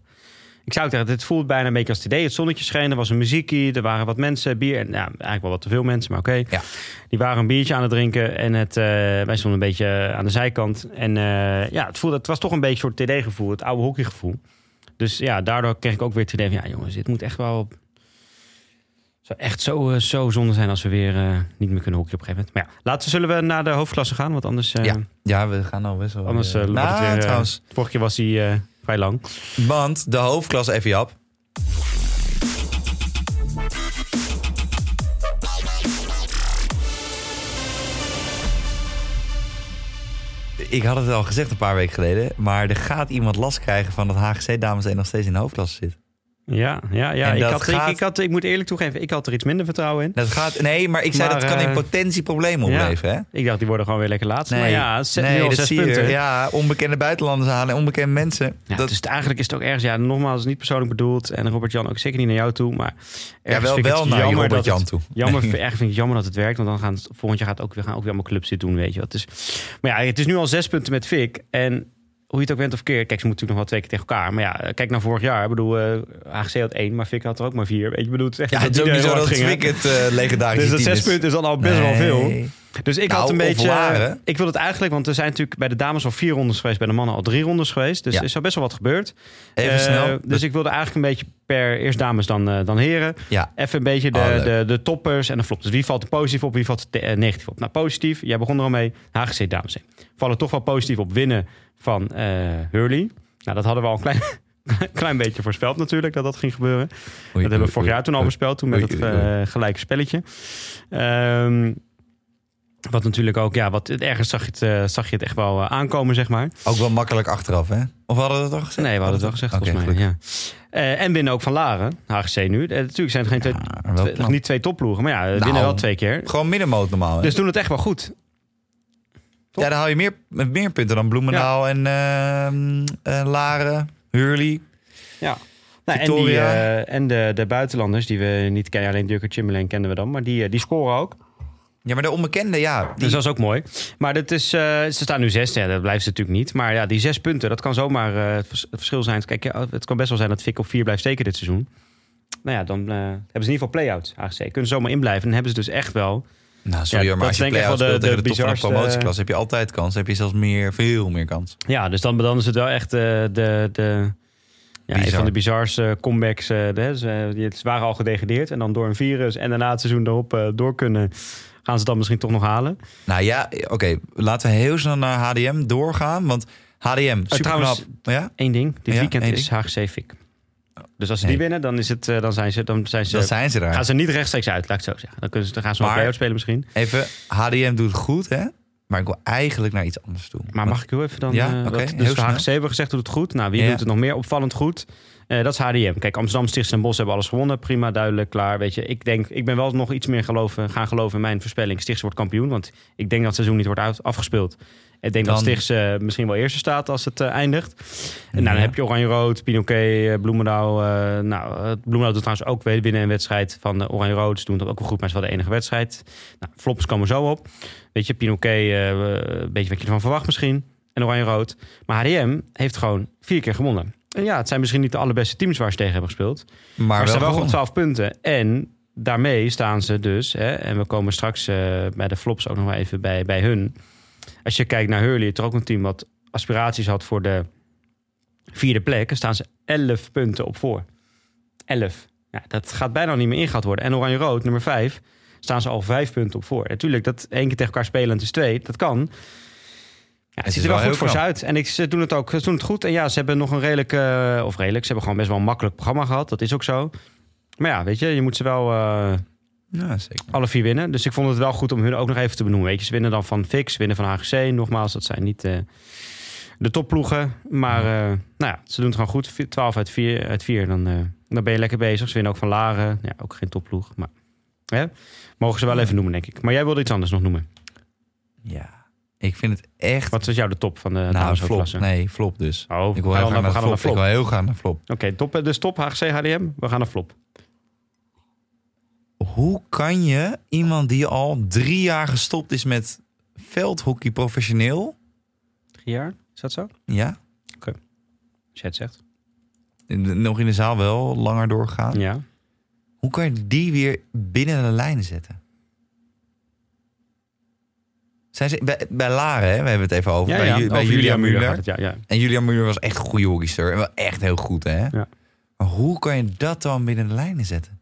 Ik zou ook zeggen, dit voelt bijna een beetje als het idee. Het zonnetje scheen, er was een muziekie, er waren wat mensen, bier. Ja, eigenlijk wel wat te veel mensen, maar oké. Ja. Die waren een biertje aan het drinken en het, eh, wij stonden een beetje aan de zijkant. En eh, ja, het, voelde, het was toch een beetje een soort TD-gevoel, het oude hockeygevoel. Dus ja, daardoor kreeg ik ook weer het idee van, ja jongens, dit moet echt wel... zou echt zo, eh, zo zonde zijn als we weer niet meer kunnen hockey op een gegeven moment. Maar ja, laten, zullen we naar de hoofdklasse gaan, want anders... Ja, ja, we gaan best wel... Anders wordt het nou, weer... trouwens, vorige keer was hij vrij want de hoofdklasse, even Jap. Ik had het al gezegd een paar weken geleden, maar er gaat iemand last krijgen van dat HGC dames 1 nog steeds in de hoofdklasse zit. Ja, ja, ja. Ik, had, ik, gaat- ik, had, ik moet eerlijk toegeven, ik had er iets minder vertrouwen in. Dat gaat, nee, maar ik zei Maar, dat kan in eh, potentie problemen ja. opleveren. Hè? Ik dacht, die worden gewoon weer lekker laatst. maar ja, zet nee, nu al dat zes punten. Ja, onbekende buitenlanders halen en onbekende mensen. Ja, dat, dus het, eigenlijk is het ook ergens, ja, nogmaals, niet persoonlijk bedoeld. En Robert-Jan ook zeker niet naar jou toe. Maar ja, wel, wel naar jammer Robert dat Jan het- toe. Jammer, Nee. erg vind ik jammer dat het werkt. Want dan gaan het, volgend jaar gaat ook, weer gaan ook weer allemaal clubs dit doen, weet je wat. Dus, maar ja, het is nu al zes punten met Fik. En hoe je het ook bent of keer, kijk, ze moeten natuurlijk nog wel twee keer tegen elkaar. Maar ja, kijk naar vorig jaar. Ik bedoel, eh HGC had één, maar Fik had er ook maar vier. Weet je, ik bedoel, het is echt Ja, dat het is ook niet zo dat. Twik het eh legendarische Dus dat team zes punten is dan al best wel veel. Dus ik Nou, had een beetje. waren. Ik wil het eigenlijk, want er zijn natuurlijk bij de dames al vier rondes geweest, bij de mannen al drie rondes geweest. Dus Ja. er is al best wel wat gebeurd. Even Eh, snel. Dus ik wilde eigenlijk een beetje per eerst dames dan, eh, dan heren. Ja, Even een beetje de, Oh, leuk. de, de toppers en de flops. Dus wie valt er positief op, wie valt er te- eh, negatief op? Nou, positief, jij begon er al mee. HGC dames. heen. Vallen toch wel positief op winnen van Hurley. Nou, dat hadden we al een klein, [LAUGHS] klein beetje voorspeld natuurlijk, dat dat ging gebeuren. Dat hebben we vorig jaar toen al voorspeld, toen met oei, het gelijke spelletje. Ehm, wat natuurlijk ook, ja, wat, ergens zag je, het, eh, zag je het echt wel eh, aankomen, zeg maar. Ook wel makkelijk achteraf, hè? Of hadden we dat al gezegd? Nee, we hadden het wel gezegd, volgens mij. Ja. Eh, en winnen ook van Laren, HGC nu. Natuurlijk zijn het geen twee, Ja, twee- niet twee topploegen, maar ja, Nou, winnen wel twee keer. Gewoon middenmoot normaal, hè? Dus doen het echt wel goed. Ja, dan haal je meer, meer punten dan Bloemendaal en ehm, eh, Laren, Hurley. Ja. Nou, en die, en de, de buitenlanders die we niet kennen, alleen Dirk Chamberlain kennen we dan, maar die, die scoren ook. Ja, maar de onbekende, ja. Die, Dus dat is ook mooi. Maar dat is, eh, ze staan nu zes, ja, dat blijft ze natuurlijk niet. Maar ja, die zes punten, dat kan zomaar eh, het vers- het verschil zijn. Kijk, het kan best wel zijn dat Fik op vier blijft steken dit seizoen. Nou ja, dan eh, hebben ze in ieder geval play-outs. AGC kunnen ze zomaar inblijven. Dan hebben ze dus echt wel... nou, sorry, Ja, dat als je denk ik play-outs wel de- tegen de, de top van de bizarste- promotieklas... heb je altijd kans. heb je zelfs meer, veel meer kans. Ja, dus dan, dan is het wel echt de... de ja, een van de bizarste comebacks. eh, de, ze, waren al gedegradeerd. En dan door een virus en daarna het seizoen erop door kunnen... gaan ze het dan misschien toch nog halen. Nou ja, oké. laten we heel snel naar HDM doorgaan. Want HDM, super trouwens- knap. Ja? Eén ding. Dit Ja, weekend één is HGC Fik. Dus als ze Nee. die winnen, dan, is het, eh, dan, zijn ze, dan zijn ze Dan zijn ze daar. Gaan ze niet rechtstreeks uit, laat ik het zo zeggen. Dan, kunnen ze, dan gaan ze nog Maar- play-out spelen misschien. Even, HDM doet goed, hè? Maar ik wil eigenlijk naar iets anders toe. Maar mag ik heel even dan... Ja, eh, oké, heel dus. HGC hebben gezegd doet het goed. Nou, wie Ja. doet het nog meer opvallend goed? Eh, dat is HDM. Kijk, Amsterdam, Stichts en Bos hebben alles gewonnen. Prima, duidelijk, klaar. Weet je, ik denk, ik ben wel nog iets meer geloven, gaan geloven in mijn voorspelling. Stichts wordt kampioen, want ik denk dat het seizoen niet wordt uit, afgespeeld. Ik denk dat Stichts eh, misschien wel eerste staat als het eh, eindigt. En nou, dan heb je Oranje-Rood, Pinoquet, Bloemendaal. nou, Bloemendaal doet trouwens ook weer winnen een wedstrijd van Oranje-Rood. Ze doen dat ook wel goed, maar het is wel de enige wedstrijd. Nou, flops komen zo op. Weet je, Pinoquet, een beetje wat je ervan verwacht misschien. En Oranje-Rood. Maar HDM heeft gewoon vier keer gewonnen. En ja, het zijn misschien niet de allerbeste teams waar ze tegen hebben gespeeld. Maar, Maar, ze hebben wel gewoon gewonnen. 12 punten. En daarmee staan ze dus, hè, en we komen straks eh, bij de flops ook nog wel even bij, bij hun. Als je kijkt naar Hurley, het is ook een team wat aspiraties had voor de vierde plek. Dan staan ze 11 punten op voor. 11. Ja, dat gaat bijna niet meer ingehaald worden. En Oranje-Rood, nummer 5, staan ze al vijf punten op voor. Natuurlijk, dat één keer tegen elkaar spelen is twee, dat kan. Ja, het ziet er wel goed voor ze uit. En ik, ze doen het ook ze doen het goed. En ja, ze hebben nog een redelijk, eh, of redelijk, ze hebben gewoon best wel een makkelijk programma gehad. Dat is ook zo. Maar ja, weet je, je moet ze wel eh, Ja, zeker. alle vier winnen. Dus ik vond het wel goed om hun ook nog even te benoemen. Weet je, ze winnen dan van Fix, winnen van HGC. Nogmaals, dat zijn niet eh, de topploegen. Maar nou ja, ze doen het gewoon goed. Vi- 12 uit 4, uit 4 dan, dan ben je lekker bezig. Ze winnen ook van Laren. Ja, ook geen topploeg. Maar hè, mogen ze wel even noemen, denk ik. Maar jij wilde iets anders nog noemen. Ja. Ik vind het echt... Wat is jou de top van de nou, flop. Nee, flop dus. Oh, Ik we wil gaan, heel graag naar flop. Ik wil heel graag naar flop. Oké, top, dus top HGC, HDM. We gaan naar flop. Hoe kan je iemand die al drie jaar gestopt is met veldhockey professioneel... Drie jaar? Is dat zo? Ja, Als jij het zegt. in de- nog in de zaal wel langer doorgaan. Ja. Hoe kan je die weer binnen de lijnen zetten? Zijn ze, bij, bij Laren, hè, we hebben het even over. Ja, bij, ja. Bij Over Julia Muller. ja, ja. En Julia Muller was echt een goede hockeyster. En wel echt heel goed, hè? Ja. Maar hoe kan je dat dan binnen de lijnen zetten?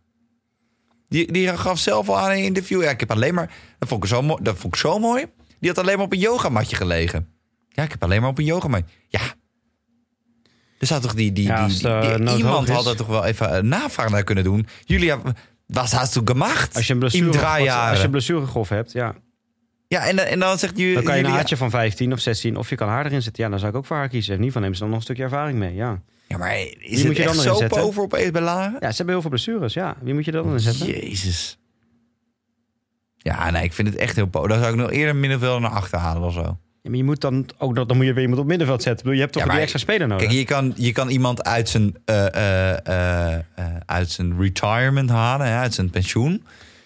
Die, die gaf zelf al aan in een interview. Ja, ik heb alleen maar... Dat vond ik zo mooi. Dat vond ik zo mooi. Die had alleen maar op een yogamatje gelegen. Ja, ik heb alleen maar op een yogamatje. Ja. Er zou toch die... die, Ja, die, nood iemand had er toch wel even een navraag naar kunnen doen. Julia, wat hast du gemacht? Als je een blessure, als, je een hebt, ja, Ja, en, dan- en dan zegt ju- dan kan je een haartje van 15 of 16 of je kan haar erin zetten. Ja, dan zou ik ook voor haar kiezen. In ieder geval nemen ze dan nog een stukje ervaring mee. Ja. Ja, maar is moet het je dan echt zo zetten? pover opeens bij Laren? Ja, ze hebben heel veel blessures. Ja, wie moet je dan inzetten? Jezus. Ja, nee, ik vind het echt heel pover. Dan zou ik nog eerder middenveld naar achter halen of zo. Ja, maar je moet dan ook dan moet je weer iemand op middenveld zetten. Ik bedoel, je hebt toch Ja, die maar- extra speler nodig. Kijk, je kan, je kan iemand uit zijn, eh, eh, eh, uit zijn retirement halen, hè, uit zijn pensioen.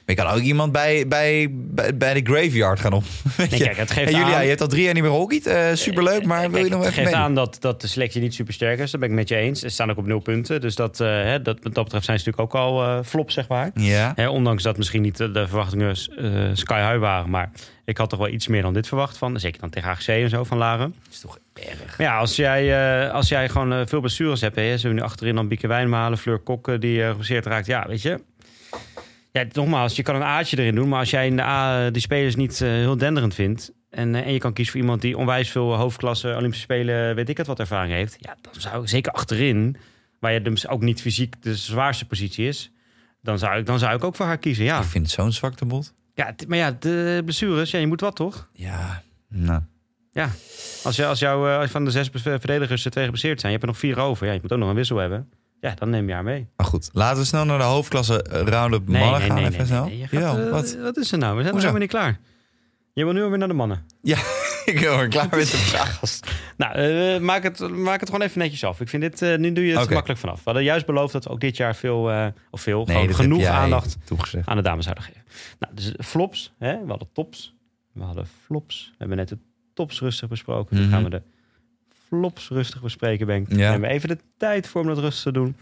Je kan ook iemand bij, bij, bij, bij de graveyard gaan op. [LAUGHS] Nee, je? kijk, het geeft hey, Julia, aan- je hebt al drie jaar niet meer hockeyd. Eh superleuk, maar wil je nog het even geeft mee? aan dat, dat de selectie niet super sterk is. Daar ben ik met je eens. Ze staan ook op nul punten. Dus dat, eh, hè, dat, wat dat betreft zijn ze natuurlijk ook al eh flop, zeg maar. Ja. Hè, ondanks dat misschien niet de, verwachtingen eh, sky high waren. Maar ik had toch wel iets meer dan dit verwacht van. Zeker dan tegen HGC en zo van Laren. Dat is toch erg. Maar ja, als jij, eh, als jij gewoon eh, veel blessures hebt. Hè, ze hebben nu achterin dan Bieke Wijnmalen, Fleur Kokken die uh, geblesseerd raakt. Ja, weet je. Ja, nogmaals, je kan een A'tje erin doen. Maar als jij in de A die spelers niet eh, heel denderend vindt. En, eh, en je kan kiezen voor iemand die onwijs veel hoofdklasse Olympische Spelen, weet ik het wat ervaring heeft. Ja, dan zou ik zeker achterin, waar je dus ook niet fysiek de zwaarste positie is. Dan zou ik, dan zou ik ook voor haar kiezen. Ja, Ik vind het zo'n zwakte bot. ja maar ja, de blessures, ja, je moet wat toch? Ja, nou. Ja, als, je, als, jou, eh, als van de zes verdedigers er twee geblesseerd zijn, je hebt er nog vier over. Ja, je moet ook nog een wissel hebben. Ja, dan neem je haar mee. Maar goed, laten we snel naar de hoofdklasse eh, round-up mannen gaan. even snel. Gaat, eh, wat? wat is er nou? We zijn nog helemaal niet klaar. Je wil nu alweer naar de mannen. Ja, [LAUGHS] ik ben er klaar met de [LAUGHS] vraag. Nou, eh, maak, het, maak het gewoon even netjes af. Ik vind dit, nu doe je het makkelijk vanaf. We hadden juist beloofd dat we ook dit jaar veel, of veel, Nee, genoeg aandacht toegezegd. aan de dames zouden geven. Nou, dus flops. Hè? We hadden tops. We hadden flops. We hebben net de tops rustig besproken. Mhm. gaan we de flops rustig bespreken, Benk. Ja. We hebben even de tijd voor om dat rustig te doen.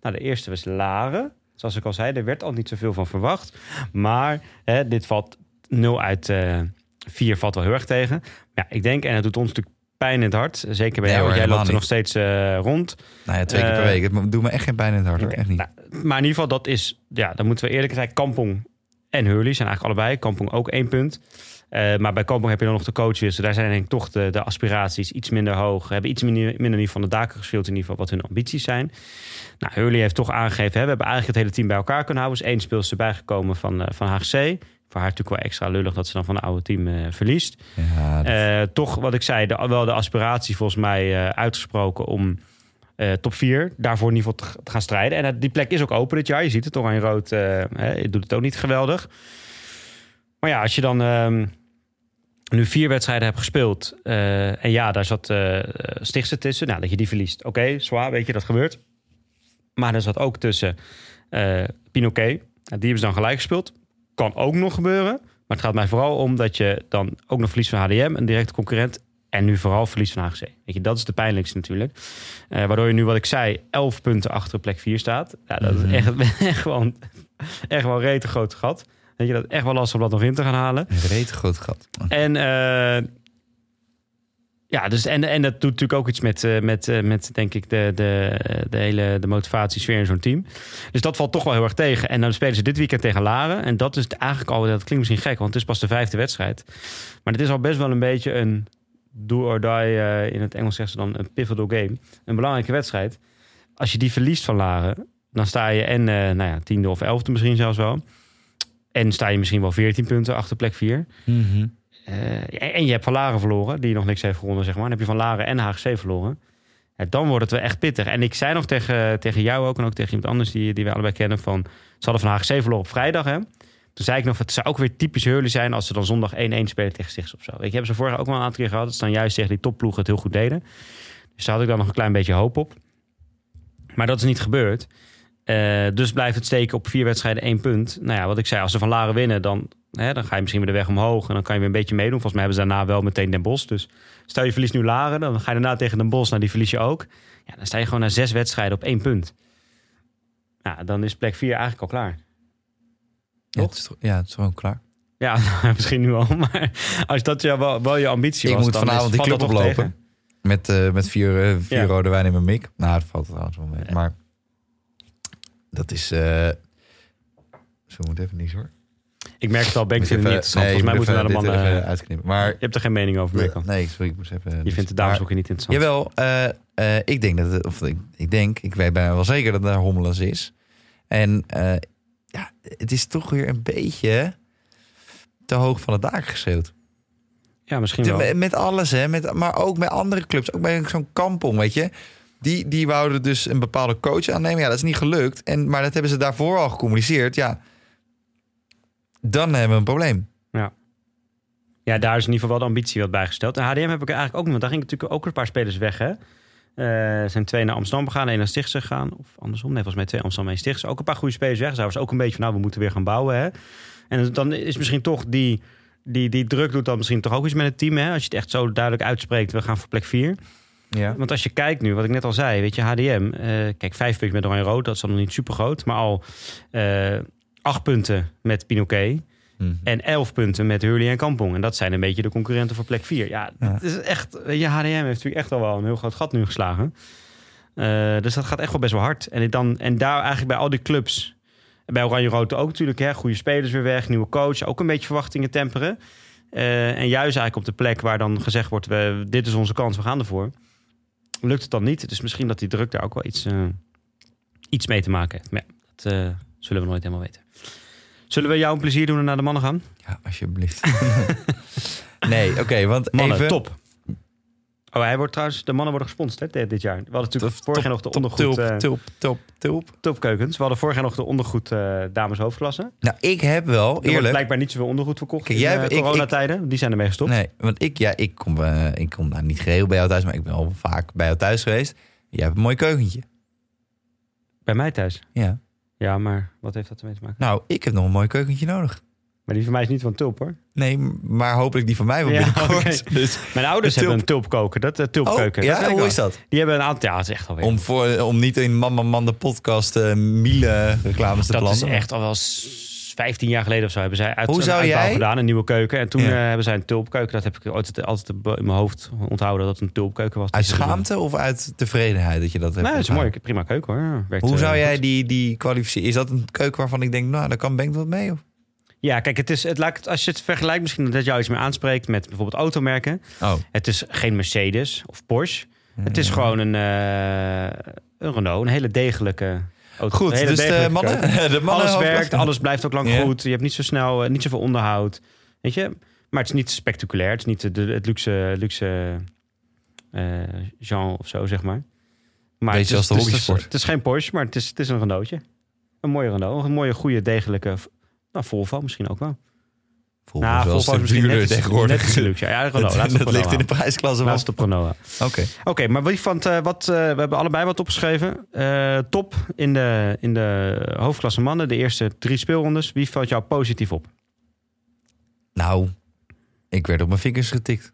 Nou, de eerste was Laren. Zoals ik al zei, er werd al niet zoveel van verwacht. Maar hè, dit valt 0 uit eh 4 valt wel heel erg tegen. Ja, ik denk, en het doet ons natuurlijk pijn in het hart. Zeker bij Nee, jou, want jij loopt er nog steeds eh, rond. Nou ja, twee keer per Eh, week. Het doet me echt geen pijn in het hart. hoor. Echt niet. Nou, maar in ieder geval, dat is, ja, dan moeten we eerlijk zijn. Kampong en Hurley zijn eigenlijk allebei. Kampong ook één punt. Eh, maar bij Kampong heb je dan nog de coaches. Daar zijn denk ik toch de, de aspiraties iets minder hoog. Hebben iets minder, minder in geval de daken geschild. In ieder geval wat hun ambities zijn. Nou, Hurley heeft toch aangegeven. Hè, we hebben eigenlijk het hele team bij elkaar kunnen houden. Er is één speelster bijgekomen van, eh, van HGC. Voor haar natuurlijk wel extra lullig dat ze dan van het oude team eh, verliest. Ja, dat- toch, wat ik zei, de, wel de aspiratie volgens mij uitgesproken om top 4 daarvoor in ieder geval te, te gaan strijden. En die plek is ook open dit jaar. Je ziet het, Oranje Rood eh, hè, je doet het ook niet geweldig. Maar ja, als je dan ehm, nu vier wedstrijden hebt gespeeld... eh, en ja, daar zat eh Stichtse tussen. Nou, dat je die verliest. Oké, zwaar, weet je, dat gebeurt. Maar er zat ook tussen eh Pinoquet. Nou, die hebben ze dan gelijk gespeeld. Kan ook nog gebeuren. Maar het gaat mij vooral om dat je dan ook nog verliest van HDM, een directe concurrent. En nu vooral verlies van HGC. Weet je, dat is de pijnlijkste natuurlijk. Waardoor je nu, wat ik zei, 11 punten achter plek 4 staat. Ja, dat Mhm. is echt, [LAUGHS] echt wel een echt wel een rete groot gat. Weet je, dat echt wel lastig om dat nog in te gaan halen. Reet groot gat. En eh, ja, dus en, en dat doet natuurlijk ook iets met, eh, met, eh, met denk ik, de, de, de hele de motivatiesfeer in zo'n team. Dus dat valt toch wel heel erg tegen. En dan spelen ze dit weekend tegen Laren. En dat is eigenlijk al, dat klinkt misschien gek, want het is pas de vijfde wedstrijd. Maar het is al best wel een beetje een do or die, in het Engels zeggen ze dan een pivotal game. Een belangrijke wedstrijd. Als je die verliest van Laren, dan sta je en nou ja, tiende of elfde misschien zelfs wel. En sta je misschien wel 14 punten achter plek 4. Mhm. Eh, en je hebt van Laren verloren, die nog niks heeft gewonnen, zeg maar. Dan heb je van Laren en HGC verloren. Ja, dan wordt het wel echt pittig. En ik zei nog tegen, tegen jou ook en ook tegen iemand anders die, die wij allebei kennen van... Ze hadden van HGC verloren op vrijdag, hè. Toen zei ik nog, het zou ook weer typisch Hurley zijn als ze dan zondag 1-1 spelen tegen Stichts of zo. Ik heb ze vorig ook wel een aantal keer gehad. Dat ze dan juist tegen die topploegen het heel goed deden. Dus daar had ik dan nog een klein beetje hoop op. Maar dat is niet gebeurd. Eh, dus blijft het steken op vier wedstrijden één punt. Nou ja, wat ik zei, als ze van Laren winnen, dan, hè, dan ga je misschien weer de weg omhoog. En dan kan je weer een beetje meedoen. Volgens mij hebben ze daarna wel meteen Den Bosch. Dus stel je verliest nu Laren, dan ga je daarna tegen Den Bosch. Nou, die verlies je ook. Ja, dan sta je gewoon na zes wedstrijden op één punt. Nou, dan is plek vier eigenlijk al klaar. Ja, het is, ja, het is gewoon klaar. Ja, [LAUGHS] misschien nu al. Maar als dat ja, wel, wel je ambitie Ik was, moet dan vanavond is, die club oplopen. tegen. Met, eh, met vier, eh, vier Ja. rode wijn in mijn mik. Nou, dat valt trouwens wel mee. Maar dat is... eh zo moet even niet hoor. Ik merk het al, Ben, ik vind het niet interessant. nee, Volgens mij moeten we naar de er even uitknippen. Maar Je hebt er geen mening over, Mirko. nee, sorry, ik moest even... Je vindt de dames ook niet interessant. Jawel, eh, eh, ik denk dat het, of ik, ik denk, ik weet bijna wel zeker dat daar Hommeles is. En eh, ja, het is toch weer een beetje te hoog van het dak geschreeuwd. Ja, misschien wel. Met, met alles, hè, met, maar ook met andere clubs. Ook bij zo'n kampong, weet je. Die, die wouden dus een bepaalde coach aannemen. Ja, dat is niet gelukt. En, maar dat hebben ze daarvoor al gecommuniceerd. Ja, dan hebben we een probleem. Ja, daar is in ieder geval wel de ambitie wat bijgesteld. En HDM heb ik eigenlijk ook niet, want daar gingen natuurlijk ook een paar spelers weg. Hè? Eh, zijn twee naar Amsterdam gegaan, één naar Stichtse gegaan. Of andersom, nee, volgens mij twee Amsterdam en Stichtse. Ook een paar goede spelers weg. Zij was ook een beetje van, nou, we moeten weer gaan bouwen. Hè? En dan is misschien toch die, die, die druk doet dan misschien toch ook iets met het team. Hè? Als je het echt zo duidelijk uitspreekt, we gaan voor plek 4. Ja. Want als je kijkt nu, wat ik net al zei, weet je, HDM. eh, kijk, vijf punten met Oranje Rood, dat is dan nog niet super groot. Maar al eh, acht punten met Pinoquet. Mhm. En 11 punten met Hurley en Kampong. En dat zijn een beetje de concurrenten voor plek 4. Ja, Ja. het is echt. Je, HDM heeft natuurlijk echt al wel een heel groot gat nu geslagen. Eh, dus dat gaat echt wel best wel hard. En, dan, en daar eigenlijk bij al die clubs. Bij Oranje Rood ook natuurlijk. Hè, goede spelers weer weg, nieuwe coach. Ook een beetje verwachtingen temperen. En juist eigenlijk op de plek waar dan gezegd wordt: we, dit is onze kans, we gaan ervoor. Lukt het dan niet? Dus misschien dat die druk daar ook wel iets, eh, iets mee te maken heeft. Maar ja, dat eh, zullen we nooit helemaal weten. Zullen we jou een plezier doen en naar de mannen gaan? Ja, alsjeblieft. [LAUGHS] nee, oké, want Mannen, even... top. Oh, hij wordt trouwens, de mannen worden gesponsord hè, dit jaar. We hadden natuurlijk vorig jaar nog de ondergoed Tulp, eh, tulp, tulp, tulp. topkeukens. We hadden vorig jaar nog de ondergoed eh, dames hoofdklasse. Nou, ik heb wel, Er wordt eerlijk... blijkbaar niet zoveel ondergoed verkocht Kijk, in jij eh, ik- coronatijden. Die zijn ermee gestopt. Nee, want ik, ja, ik kom, eh, ik kom nou niet geheel bij jou thuis, maar ik ben al vaak bij jou thuis geweest. Jij hebt een mooi keukentje. Bij mij thuis. Ja. Ja, maar wat heeft dat ermee te maken? Nou, ik heb nog een mooi keukentje nodig. Maar die van mij is niet van tulp hoor. Nee, maar hopelijk die van mij wel Ja, binnenkort. [LAUGHS] Dus, Mijn ouders De tulp- hebben een tulpkoker. Dat uh, oh, tulpkeuken. dat ja, hoe wel. is dat? Die hebben een aantal... Ja, het is echt alweer. Om, voor, om niet in Mama Man de podcast eh Miele reclames te dat planten. is echt al wel s- 15 jaar geleden of zo hebben zij uit, Hoe een zou uitbouw jij- gedaan, een nieuwe keuken. En toen Ja. eh, hebben zij een tulpkeuken. Dat heb ik altijd, altijd in mijn hoofd onthouden dat het een tulpkeuken was. Uit Dus dat- schaamte of uit tevredenheid dat je dat hebt Nee, dat is mooie, prima keuken hoor. Werkt, Hoe eh, zou jij goed. die, die kwalificeren? Is dat een keuken waarvan ik denk, nou, daar kan Bengt wat mee? Of? Ja, kijk, het is, het, laat het- als je het vergelijkt, misschien dat jou iets meer aanspreekt met bijvoorbeeld automerken. Oh. Het is geen Mercedes of Porsche. Het is gewoon een, eh, een Renault, een hele degelijke auto. Goed, hele dus de mannen, [LAUGHS] de mannen alles werkt, alles blijft ook lang goed. Je hebt niet zo snel, eh, niet zoveel onderhoud. Weet je? Maar het is niet spectaculair. Het is niet de, het luxe, luxe eh, genre of zo, zeg maar. maar Beetje het is, als de. Het is geen Porsche, maar het is, het is een Renaultje. Een mooie Renault. Een mooie, goede, degelijke... Nou, Volvo misschien ook wel. Volgens nou, wel Volvo is een stuk misschien duurder net, tegenwoordig. net luxe. Ja, Renault. [LAUGHS] dat ligt in de prijsklasse wel. Het op Renault. Oké. Oké, maar wie vond eh, wat? eh, we hebben allebei wat opgeschreven. Eh, top in de, in de hoofdklasse mannen, de eerste drie speelrondes. Wie valt jou positief op? Nou, ik werd op mijn vingers getikt.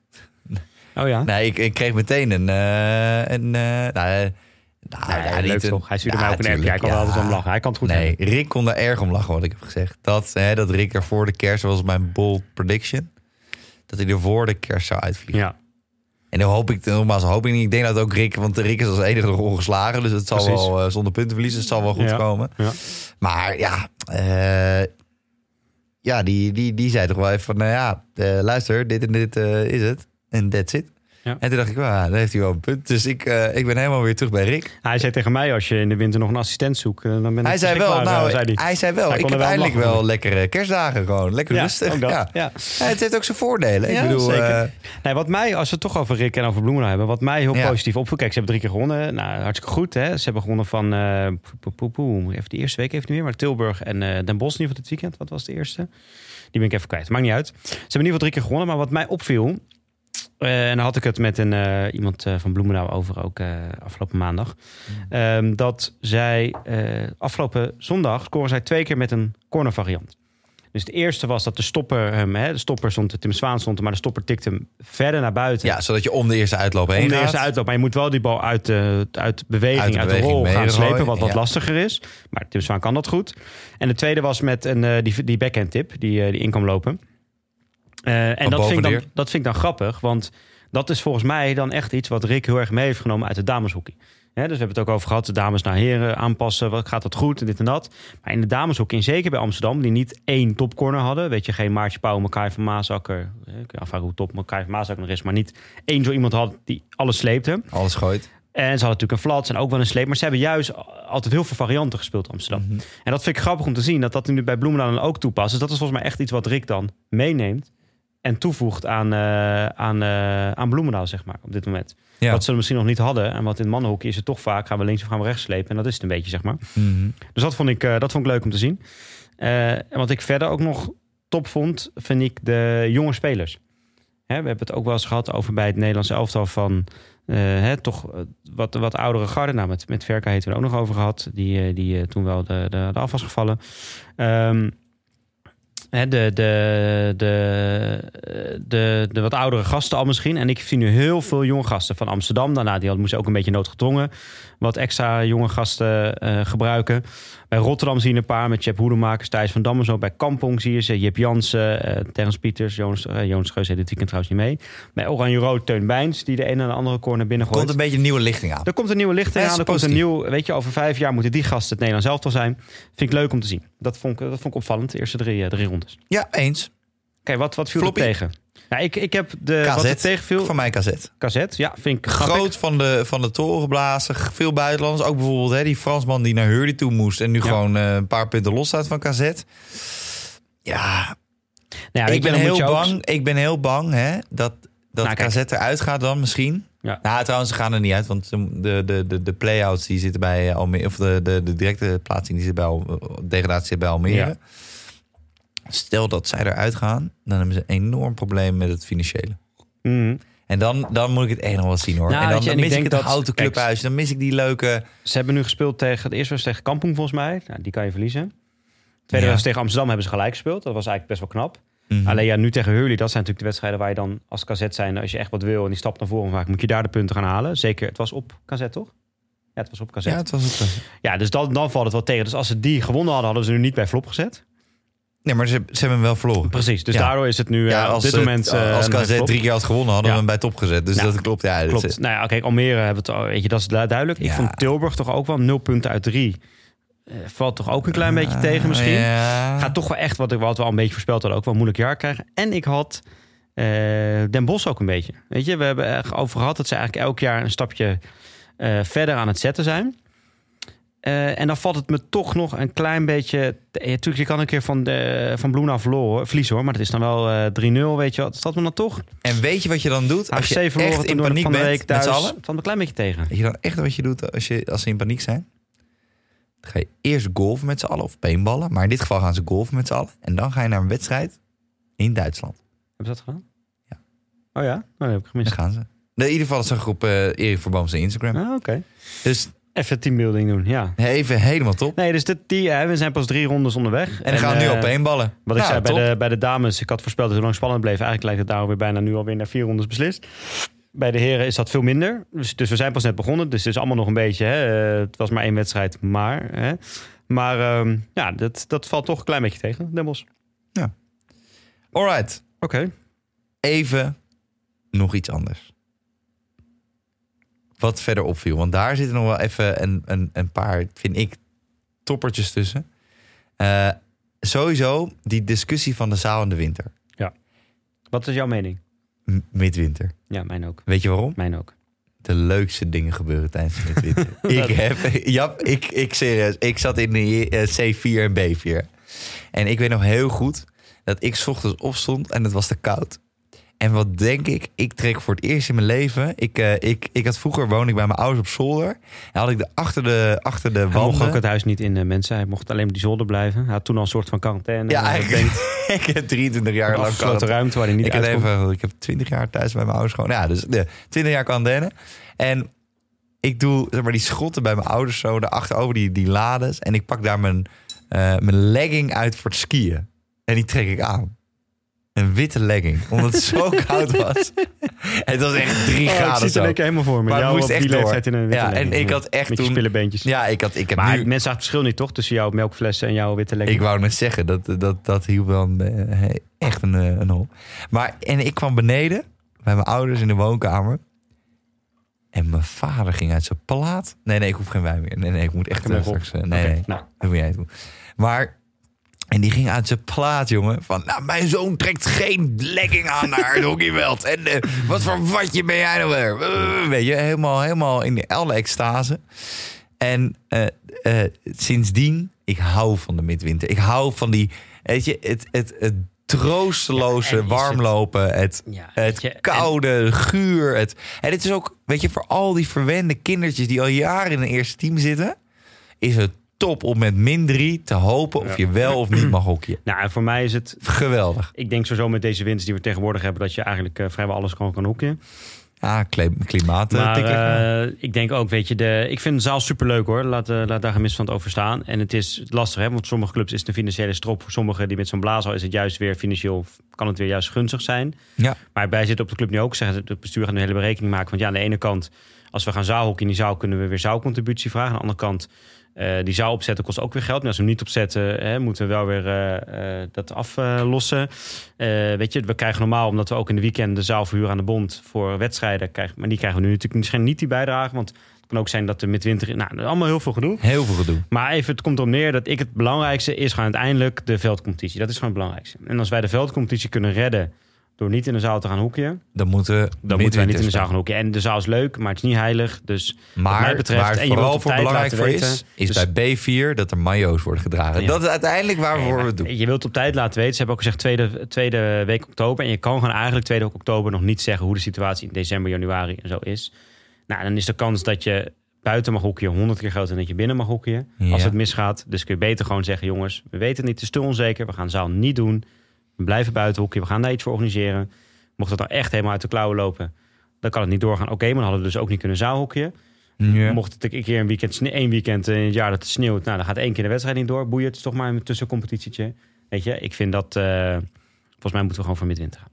Oh ja. Nee, ik, ik kreeg meteen een... een nou, nou, Nee, ja, leuk niet een- toch? Hij stuurde Ja, mij ook een appje. Hij kan er altijd om lachen. Hij kan het goed Nee, hebben. Rick kon daar erg om lachen wat ik heb gezegd. Dat, hè, dat Rick er voor de kerst, was mijn bold prediction. Dat hij er voor de kerst zou uitvliegen. Ja, En dan hoop ik, nogmaals hoop ik niet. Ik denk dat ook Rick, want Rick is als enige nog ongeslagen. Dus het zal Precies. wel eh, zonder punten verliezen. Het zal wel goed komen. ja. Maar ja, eh, ja die, die, die zei toch wel even van, nou ja, eh, luister, dit en dit is het. En that's it. Ja. En toen dacht ik, well, dan heeft hij wel een punt. Dus ik, eh, ik ben helemaal weer terug bij Rick. Hij zei tegen mij, als je in de winter nog een assistent zoekt, eh, dan ben Hij ik zei wel, nou, eh, zei hij. hij zei wel, Hij ik heb wel eindelijk wel lekkere kerstdagen gewoon. Lekker Ja, rustig. Ja. Ja. Het heeft ook zijn voordelen. Ik bedoel, zeker. Nee, wat mij, als we het toch over Rick en over Bloemendaal hebben, wat mij heel positief opviel. Kijk, ze hebben drie keer gewonnen. Nou, hartstikke goed. Hè? Ze hebben gewonnen van, poe, even de eerste week even niet meer, maar Tilburg en Den Bosch in ieder geval dit weekend. Wat was de eerste? Die ben ik even kwijt. Maakt niet uit. Ze hebben in ieder geval drie keer gewonnen. Maar wat mij opviel, eh, en dan had ik het met een, eh, iemand eh, van Bloemendaal over ook afgelopen maandag. ehm, dat zij afgelopen zondag scoren zij twee keer met een corner variant. Dus de eerste was dat de stopper hem, hè, de stopper stond, Tim Zwaan stond, maar de stopper tikte hem verder naar buiten. ja, zodat je om de eerste uitloop heen om de gaat. eerste uitloop. Maar je moet wel die bal uit de, uit beweging, Uit uit de rol gaan slepen. Wat wat lastiger is. Maar Tim Zwaan kan dat goed. En de tweede was met een, die, die backhand tip die, die in kwam lopen. Eh, en dat vind, ik dan, dat vind ik dan grappig. Want dat is volgens mij dan echt iets wat Rick heel erg mee heeft genomen uit de dameshockey. Dus we hebben het ook over gehad, de dames naar heren aanpassen. Wat gaat dat goed en dit en dat. Maar in de dameshockey, en zeker bij Amsterdam, die niet één topcorner hadden. Weet je, geen Maartje Pauw, Makai van Maasakker. eh, Ik afvragen hoe top Makai van Maasakker nog is. Maar niet één zo iemand had die alles sleepte. Alles gooit. En ze hadden natuurlijk een flats en ook wel een sleep. Maar ze hebben juist altijd heel veel varianten gespeeld in Amsterdam. Mhm. En dat vind ik grappig om te zien. Dat dat nu bij Bloemendaal ook toepast. Dus dat is volgens mij echt iets wat Rick dan meeneemt. En toevoegt aan, eh, aan, eh, aan Bloemendaal, zeg maar, op dit moment. Ja. Wat ze misschien nog niet hadden. En wat in mannenhoekje is het toch vaak, gaan we links of gaan we rechts slepen. En dat is het een beetje, zeg maar. Mhm. Dus dat vond ik, eh, dat vond ik leuk om te zien. En wat ik verder ook nog top vond, vind ik de jonge spelers. Hè, we hebben het ook wel eens gehad over bij het Nederlandse elftal van... hè, toch wat, wat oudere garde. Nou, met, met Verka heeft we het ook nog over gehad. Die, die toen wel de, de, de af was gevallen. Ehm, hè, de, de, de, de, de wat oudere gasten al misschien. En ik zie nu heel veel jonge gasten van Amsterdam. Daarna, die moesten ook een beetje noodgedwongen. Wat extra jonge gasten eh, gebruiken. Bij Rotterdam zie je een paar met Chep Hoedemakers, Thijs van Dam en zo. Bij Kampong zie je ze, Jip Jansen, eh Terrence Pieters, Jonas, eh, Jonas Geus dit weekend trouwens niet mee. Bij Oranje Rood, Teun Bijns, die de een en de andere corner binnen gooit. Komt een beetje een nieuwe lichting aan. Er komt een nieuwe lichting aan. Er komt een nieuw, weet je, over vijf jaar moeten die gasten het Nederlands elftal zijn. Vind ik leuk om te zien. Dat vond ik, dat vond ik opvallend, de eerste drie, drie rondes. Ja, eens. Kijk, wat, wat viel Floppy. er tegen? Nou, ik, ik heb de, wat er KZ. tegenviel, Van mij KZ. Kazet, ja, vind ik. Groot van de, van de toren geblazen. Veel buitenlanders. Ook bijvoorbeeld hè, die Fransman die naar Hurley toe moest. En nu Ja. gewoon eh, een paar punten los staat van KZ. Ja, Nou ja, ik, ben heel ook- bang, ik ben heel bang hè, dat, dat Nou. KZ eruit gaat dan misschien. Ja. Nou, trouwens, ze gaan er niet uit. Want de, de, de, de play-outs die zitten bij Almere. Of de, de, de directe plaatsing die zit bij Al- degradatie zit bij Almere. Ja. Stel dat zij eruit gaan, dan hebben ze een enorm probleem met het financiële. Mhm. En dan, dan moet ik het echt nog wel zien hoor. Nou, en dan, je, dan en ik mis ik denk het dat- houten clubhuis. Dan mis ik die leuke... Ze hebben nu gespeeld tegen, de eerste was tegen Kampong volgens mij. Nou, die kan je verliezen. De tweede Ja. was tegen Amsterdam hebben ze gelijk gespeeld. Dat was eigenlijk best wel knap. Mhm. Alleen ja, nu tegen Hurley, dat zijn natuurlijk de wedstrijden waar je dan als kazet zijn, als je echt wat wil en die stapt naar voren vaak, moet je daar de punten gaan halen. Zeker, het was op kazet toch? Ja, het was op kazet. Ja, Ja, het was ook... eh, dus dan, dan valt het wel tegen. Dus als ze die gewonnen hadden, hadden ze nu niet bij flop gezet. Nee, maar ze, ze hebben hem wel verloren. Precies, dus Ja. daardoor is het nu Ja, eh, op als, dit het- moment... eh, als KZ drie keer had gewonnen, hadden we hem bij top gezet. Dus dat klopt. Ja, dat Klopt. is- Nou ja, kijk, Almere hebben het al, weet je, dat is du- duidelijk. Ik vond Tilburg toch ook wel nul punten uit drie. Eh, valt toch ook een klein beetje tegen misschien. Ja. Gaat toch wel echt, wat ik wat we al een beetje voorspeld hadden, ook wel een moeilijk jaar krijgen. En ik had Den Bos ook een beetje. Weet je, we hebben er over gehad dat ze eigenlijk elk jaar een stapje verder aan het zetten zijn. Eh, en dan valt het me toch nog een klein beetje. Ja, natuurlijk, je kan een keer van, de, van verloren, verliezen hoor. Maar dat is dan wel eh 3-0, weet je wat. Staat me dan toch? En weet je wat je dan doet? Als je verloren echt in de- paniek van de bent week met thuis. Het allen. valt me een klein beetje tegen. Weet je dan echt wat je doet als, je, als ze in paniek zijn? Dan ga je eerst golfen met z'n allen of paintballen. Maar in dit geval gaan ze golfen met z'n allen. En dan ga je naar een wedstrijd in Duitsland. Hebben ze dat gedaan? Ja. Oh ja? Oh, dat heb ik gemist. Daar gaan ze. In ieder geval zag ik op eh Erik Verboom zijn Instagram. Ah, Oké. Dus Even teambuilding doen, ja. even helemaal top. Nee, dus dit, die, eh, we zijn pas drie rondes onderweg. En dan gaan we nu eh, op paintballen. Wat ik Nou, zei bij de, bij de dames, ik had voorspeld dat het lang spannend bleef. Eigenlijk lijkt het daar weer bijna nu alweer naar vier rondes beslist. Bij de heren is dat veel minder. Dus, dus we zijn pas net begonnen. Dus het is allemaal nog een beetje. Hè, eh, het was maar één wedstrijd, maar. Hè. Maar ehm, ja, dat, dat valt toch een klein beetje tegen, Den Bosch. Alright. Oké. Even nog iets anders. Wat verder opviel. Want daar zitten nog wel even een, een, een paar, vind ik, toppertjes tussen. Eh, sowieso die discussie van de zaal in de winter. Wat is jouw mening? M- midwinter. Ja, mijn ook. Weet je waarom? Mijn ook. De leukste dingen gebeuren tijdens de midwinter. [LAUGHS] ik heb, ja, ik, ik serieus, ik zat in de eh, C4 en B4. En ik weet nog heel goed dat ik 's ochtends opstond en het was te koud. En wat denk ik? Ik trek voor het eerst in mijn leven. Ik, eh, ik, ik had vroeger woonde ik bij mijn ouders op zolder. En had ik de, achter de, achter de Hij mocht ook het huis niet in eh, mensen. Hij mocht alleen op die zolder blijven. Hij had toen al een soort van quarantaine. Ja, eigenlijk. bedenkt. [LAUGHS] ik heb 23 jaar lang afgesloten ruimte waar hij niet ik, heb even, ik heb 20 jaar thuis bij mijn ouders gewoon. Ja, dus de 20 jaar quarantaine. En ik doe zeg maar, die schotten bij mijn ouders zo daarachter over die, die lades. En ik pak daar mijn, eh, mijn legging uit voor het skiën. En die trek ik aan. Een witte legging. Omdat het zo [LAUGHS] koud was. Het was echt drie Oh, ik graden zo. in één keer helemaal voor me. Maar Jou moest op echt door. in een witte Ja, en ik had echt Met toen- spillebeentjes. Ja, ik, had, ik heb Maar nu... mensen zagen het verschil niet, toch? Tussen jouw melkflessen en jouw witte legging. Ik wou net zeggen, dat, dat, dat hielp wel een, eh, echt een, eh, een hol. Maar, en ik kwam beneden bij mijn ouders in de woonkamer. En mijn vader ging uit zijn plaat. Nee, nee, ik hoef geen wijn meer. Nee, nee, ik moet echt even eh, straks... eh, nee, nee, nou. dat moet jij doen. Maar, en die ging uit zijn plaat, jongen. Van, nou, mijn zoon trekt geen legging aan naar het hockeyveld. En eh, wat voor watje ben jij nou weer? Eh, weet je, helemaal, helemaal in de alle extase. En eh, sindsdien, ik hou van de midwinter. Ik hou van die, weet je, het, het, het troosteloze Ja, warmlopen, het, Ja, het je, en- koude, guur. Het, en het is ook, weet je, voor al die verwende kindertjes die al jaren in een eerste team zitten, is het top om met min drie te hopen of je wel of niet mag hockeyen. [CLEARS THROAT] Nou, en voor mij is het... Geweldig. Ik denk sowieso met deze winst die we tegenwoordig hebben... dat je eigenlijk eh, vrijwel alles gewoon kan hoekje. Ja, kle- klimaat. eh, Maar eh, ik denk ook, weet je, de, ik vind de zaal superleuk hoor. Laat, laat daar gemis van het over staan. En het is lastig, hè, want sommige clubs is het een financiële strop. Voor sommigen die met zo'n blaashal is het juist weer financieel, kan het weer juist gunstig zijn. ja. Maar wij zitten op de club nu ook, zeggen het bestuur gaat een hele berekening maken. Want ja, aan de ene kant, als we gaan zaalhokken in die zaal, kunnen we weer zaalcontributie vragen. Aan de andere kant, eh, die zaal opzetten kost ook weer geld. Maar als we hem niet opzetten, hè, moeten we wel weer eh, eh, dat aflossen. Weet je, we krijgen normaal, omdat we ook in de weekend de zaal verhuren aan de bond voor wedstrijden. Krijgen, maar die krijgen we nu natuurlijk misschien niet die bijdrage. Want het kan ook zijn dat er met winter... Nou, allemaal heel veel gedoe. Heel veel gedoe. Maar even, het komt erop neer dat ik het belangrijkste is gewoon uiteindelijk de veldcompetitie. Dat is gewoon het belangrijkste. En als wij de veldcompetitie kunnen redden door niet in de zaal te gaan hoekje, Dan moeten, dan moeten wij niet in de zaal gaan hoekje. En de zaal is leuk, maar het is niet heilig. Dus Maar wat mij betreft, waar het en je wilt vooral voor belangrijk voor is, weten, is dus- bij B4 dat er mayo's worden gedragen. Ja. Dat is uiteindelijk waarvoor we het doen. Je wilt op tijd laten weten. Ze hebben ook gezegd tweede, tweede week oktober. En je kan gewoon eigenlijk tweede week oktober nog niet zeggen hoe de situatie in december, januari en zo is. Nou, dan is de kans dat je buiten mag hoekje honderd keer groter dan dat je binnen mag hoekje. Ja. Als het misgaat. Dus kun je beter gewoon zeggen, jongens, we weten het niet, het is te onzeker. We gaan de zaal niet doen. We blijven buiten hoekje. We gaan daar iets voor organiseren. Mocht het dan echt helemaal uit de klauwen lopen, dan kan het niet doorgaan. Oké, maar dan hadden we dus ook niet kunnen zaalhoekje. Ja. Mocht het een keer een weekend, één weekend in het jaar dat het sneeuwt, nou, dan gaat één keer de wedstrijd niet door. Boeien, het is toch maar een tussencompetitietje. Weet je, ik vind dat, eh, volgens mij moeten we gewoon voor midwinter gaan.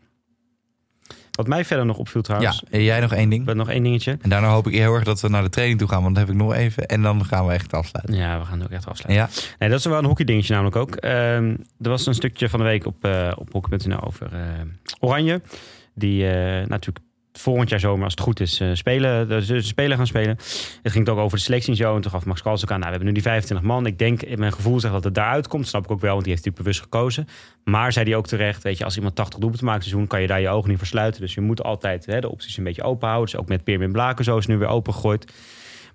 Wat mij verder nog opviel ja, trouwens, en jij nog één ding. nog één dingetje. En daarna hoop ik heel erg dat we naar de training toe gaan, want dan heb ik nog even. En dan gaan we echt afsluiten. Ja, we gaan ook echt afsluiten. Ja, Nee, dat is wel een hockeydingetje namelijk ook. Ehm, er was een stukje van de week op, eh op hockey.nl over eh, Oranje. Die eh, natuurlijk volgend jaar zomer, als het goed is, eh, spelen, de, de spelen gaan spelen. Het ging ook over de selectie en zo. En toen gaf Max Kals ook aan, nou, we hebben nu die 25 man. Ik denk, in mijn gevoel zegt dat het daaruit komt. Snap ik ook wel, want die heeft natuurlijk bewust gekozen. Maar zei hij ook terecht, weet je, als iemand 80 doelpunten maakt seizoen, kan je daar je ogen niet voor sluiten. Dus je moet altijd hè, de opties een beetje open houden. Dus ook met Peermin Blaken zo is nu weer open gegooid.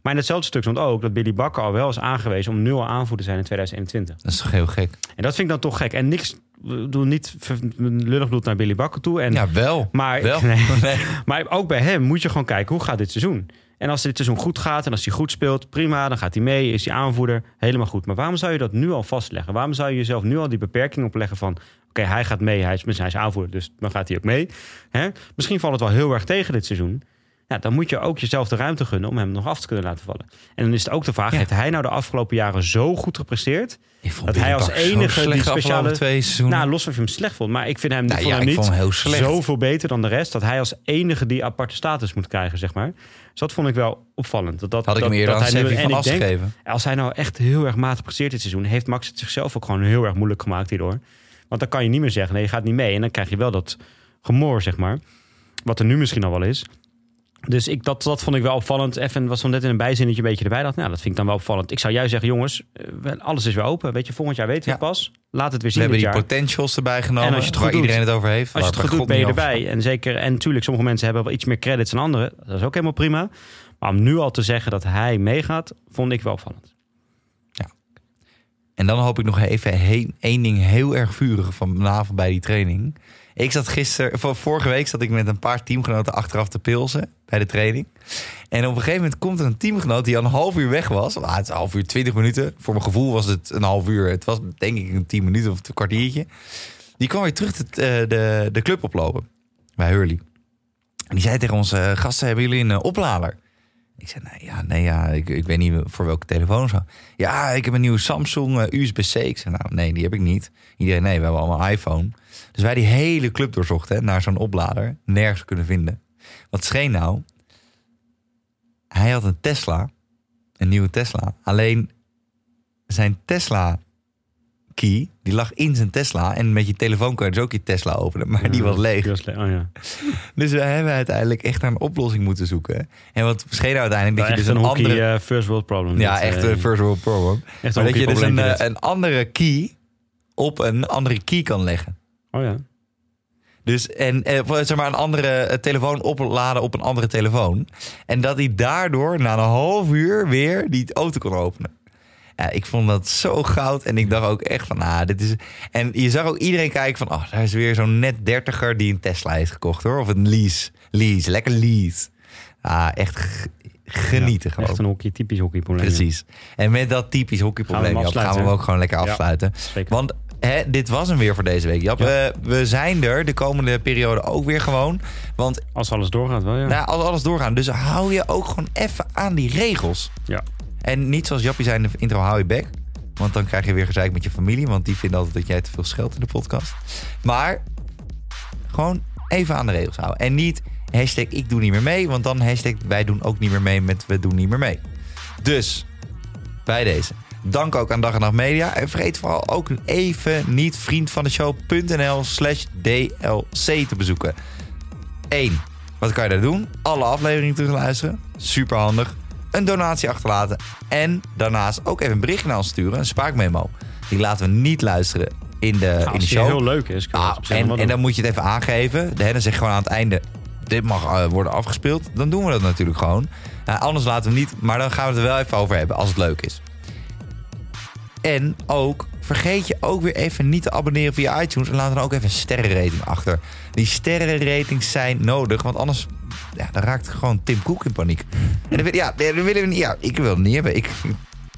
Maar in hetzelfde stuk stond ook dat Billy Bakker al wel is aangewezen om nul aanvoerder te zijn in 2021. dat is toch heel gek. En dat vind ik dan toch gek. En niks, we doen niet lullig bloed naar Billy Bakker toe. En, Ja, wel. maar, wel. [LAUGHS] nee, [LAUGHS] Nee. maar ook bij hem moet je gewoon kijken, hoe gaat dit seizoen? En als dit seizoen goed gaat en als hij goed speelt, prima, dan gaat hij mee, is hij aanvoerder, helemaal goed. Maar waarom zou je dat nu al vastleggen? Waarom zou je jezelf nu al die beperking opleggen van, oké, hij gaat mee, hij is, hij is aanvoerder, dus dan gaat hij ook mee. Hè? Misschien valt het wel heel erg tegen dit seizoen. Ja, dan moet je ook jezelf de ruimte gunnen om hem nog af te kunnen laten vallen. En dan is het ook de vraag, Ja. heeft hij nou de afgelopen jaren zo goed gepresteerd? Dat hij als enige die speciale- twee seizoenen. Nou, los of je hem slecht vond. Maar ik vind hem, Nou vond ja, hem ik niet vond hem heel slecht. zoveel beter dan de rest. Dat hij als enige die aparte status moet krijgen, zeg maar. Dus dat vond ik wel opvallend. Dat, dat, Had ik dat, eerder dat aan hij nu- van en As ik denk, gegeven. Als hij nou echt heel erg matig presteert dit seizoen... heeft Max het zichzelf ook gewoon heel erg moeilijk gemaakt hierdoor. Want dan kan je niet meer zeggen, nee, je gaat niet mee. En dan krijg je wel dat gemoor, zeg maar. Wat er nu misschien al wel is. Dus ik, dat, dat vond ik wel opvallend. Even was van net in een bijzinnetje een beetje erbij. dacht, nou, dat vind ik dan wel opvallend. Ik zou juist zeggen, jongens, eh, alles is weer open. Weet je, volgend jaar weten we het Ja. pas. Laat het weer We zien hebben dit die jaar. potentials erbij genomen, En als je het waar doet- iedereen het over heeft. Als je het goed doet, ben je over erbij. En zeker, en natuurlijk, sommige mensen hebben wel iets meer credits dan anderen. Dat is ook helemaal prima. Maar om nu al te zeggen dat hij meegaat, vond ik wel opvallend. En dan hoop ik nog even één ding heel erg vurig vanavond bij die training. Ik zat gisteren, vorige week zat ik met een paar teamgenoten achteraf te pilsen bij de training. En op een gegeven moment komt er een teamgenoot die al een half uur weg was. Ah, het half uur, twintig minuten. Voor mijn gevoel was het een half uur. Het was denk ik een tien minuten of een kwartiertje. Die kwam weer terug de, eh, de, de club oplopen bij Hurley. En die zei tegen onze eh, gasten, hebben jullie een eh, oplader? Ik zei, nee, ja, nee, ja ik, ik weet niet voor welke telefoon zo. Ja, ik heb een nieuwe Samsung eh, USB-C. Ik zei, nou, nee, die heb ik niet. Iedereen, nee, we hebben allemaal iPhone. Dus wij die hele club doorzochten naar zo'n oplader. Nergens kunnen vinden. Wat scheen nou? Hij had een Tesla. Een nieuwe Tesla. Alleen zijn Tesla key, die lag in zijn Tesla. En met je telefoon kan je dus ook je Tesla openen. Maar die was leeg. Die was le- oh ja. Dus we hebben uiteindelijk echt naar een oplossing moeten zoeken. En wat scheen uiteindelijk dat je dus een een hockey andere... eh, first world problem. ja, echt eh, een first world problem. echt Maar dat je dus een, eh, een andere key op een andere key kan leggen. Oh ja. Dus en eh, zeg maar een andere telefoon opladen op een andere telefoon. En dat hij daardoor na een half uur weer die auto kon openen. Ja, ik vond dat zo goud. En ik dacht ook echt van, ah, dit is... En je zag ook iedereen kijken van, oh, daar is weer zo'n net dertiger die een Tesla heeft gekocht, hoor. Of een lease. Lease, lekker lease. Ah, echt genieten Ja, gewoon. Echt een hockey, typisch hockeyprobleem. Precies. En met dat typisch hockeyprobleem, Gaan we gaan we hem ook gewoon lekker afsluiten. Want hè, dit was hem weer voor deze week, Jap. Ja. Eh, we zijn er de komende periode ook weer gewoon. Want Als alles doorgaat wel, ja. nou, als alles doorgaan, dus hou je ook gewoon even aan die regels. Ja. En niet zoals Jappie zei in de intro, hou je bek. Want dan krijg je weer gezeik met je familie. Want die vinden altijd dat jij te veel scheldt in de podcast. Maar gewoon even aan de regels houden. En niet hashtag ik doe niet meer mee. Want dan hashtag wij doen ook niet meer mee met we doen niet meer mee. Dus bij deze. Dank ook aan Dag en Nacht Media. En vergeet vooral ook even niet vriendvandeshow.nl slash DLC te bezoeken. 1. Wat kan je daar doen? Alle afleveringen terugluisteren. Super handig. Een donatie achterlaten. En daarnaast ook even een bericht naar ons sturen. Een spraakmemo. Die laten we niet luisteren in de, Nou, in de show. heel leuk is, Ah, en, dan moet je het even aangeven. Hè, dan zeg je gewoon aan het einde... dit mag eh, worden afgespeeld. Dan doen we dat natuurlijk gewoon. Anders laten we niet. Maar dan gaan we het er wel even over hebben als het leuk is. En ook, vergeet je ook weer even niet te abonneren via iTunes. En laat dan ook even een sterrenrating achter. Die sterrenratings zijn nodig, want anders ja, dan raakt gewoon Tim Cook in paniek. En dan, ja, dan willen we niet. Ja, ik wil het niet hebben. Ik,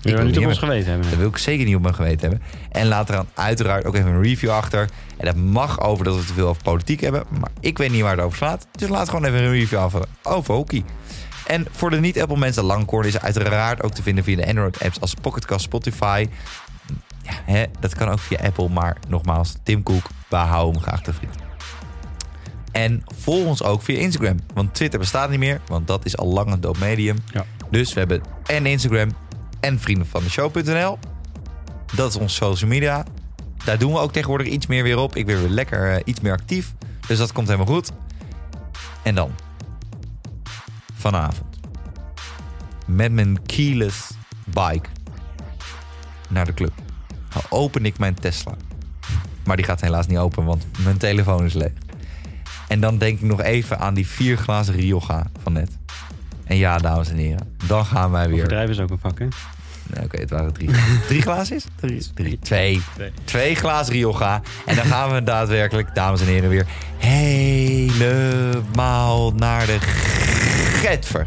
ik wil niet op ons geweten hebben. Dat wil ik zeker niet op mijn geweten hebben. En laat er dan uiteraard ook even een review achter. En dat mag over dat we te veel over politiek hebben. Maar ik weet niet waar het over slaat. Dus laat gewoon even een review af over hockey. En voor de niet-Apple mensen, Langkorn is uiteraard ook te vinden via de Android-apps als Pocketcast, Spotify. Ja, hè, dat kan ook via Apple. Maar nogmaals, Tim Cook, we houden hem graag te vriend. En volg ons ook via Instagram. Want Twitter bestaat niet meer, want dat is al lang een dood medium. Ja. Dus we hebben en Instagram en vrienden van de show.nl. Dat is onze social media. Daar doen we ook tegenwoordig iets meer weer op. Ik ben weer lekker eh, iets meer actief. Dus dat komt helemaal goed. En dan. Vanavond. Met mijn keyless bike. Naar de club. Dan open ik mijn Tesla. Maar die gaat helaas niet open, want mijn telefoon is leeg. En dan denk ik nog even aan die vier glazen Rioja van net. En ja, dames en heren, dan gaan wij weer. Overdrijven is ook een vak, hè? Nee, Oké, het waren drie. [LAUGHS] drie glazen is? Drie. Drie. Twee. Twee. Twee glazen Rioja. En dan gaan we daadwerkelijk, dames en heren, weer helemaal naar de getver.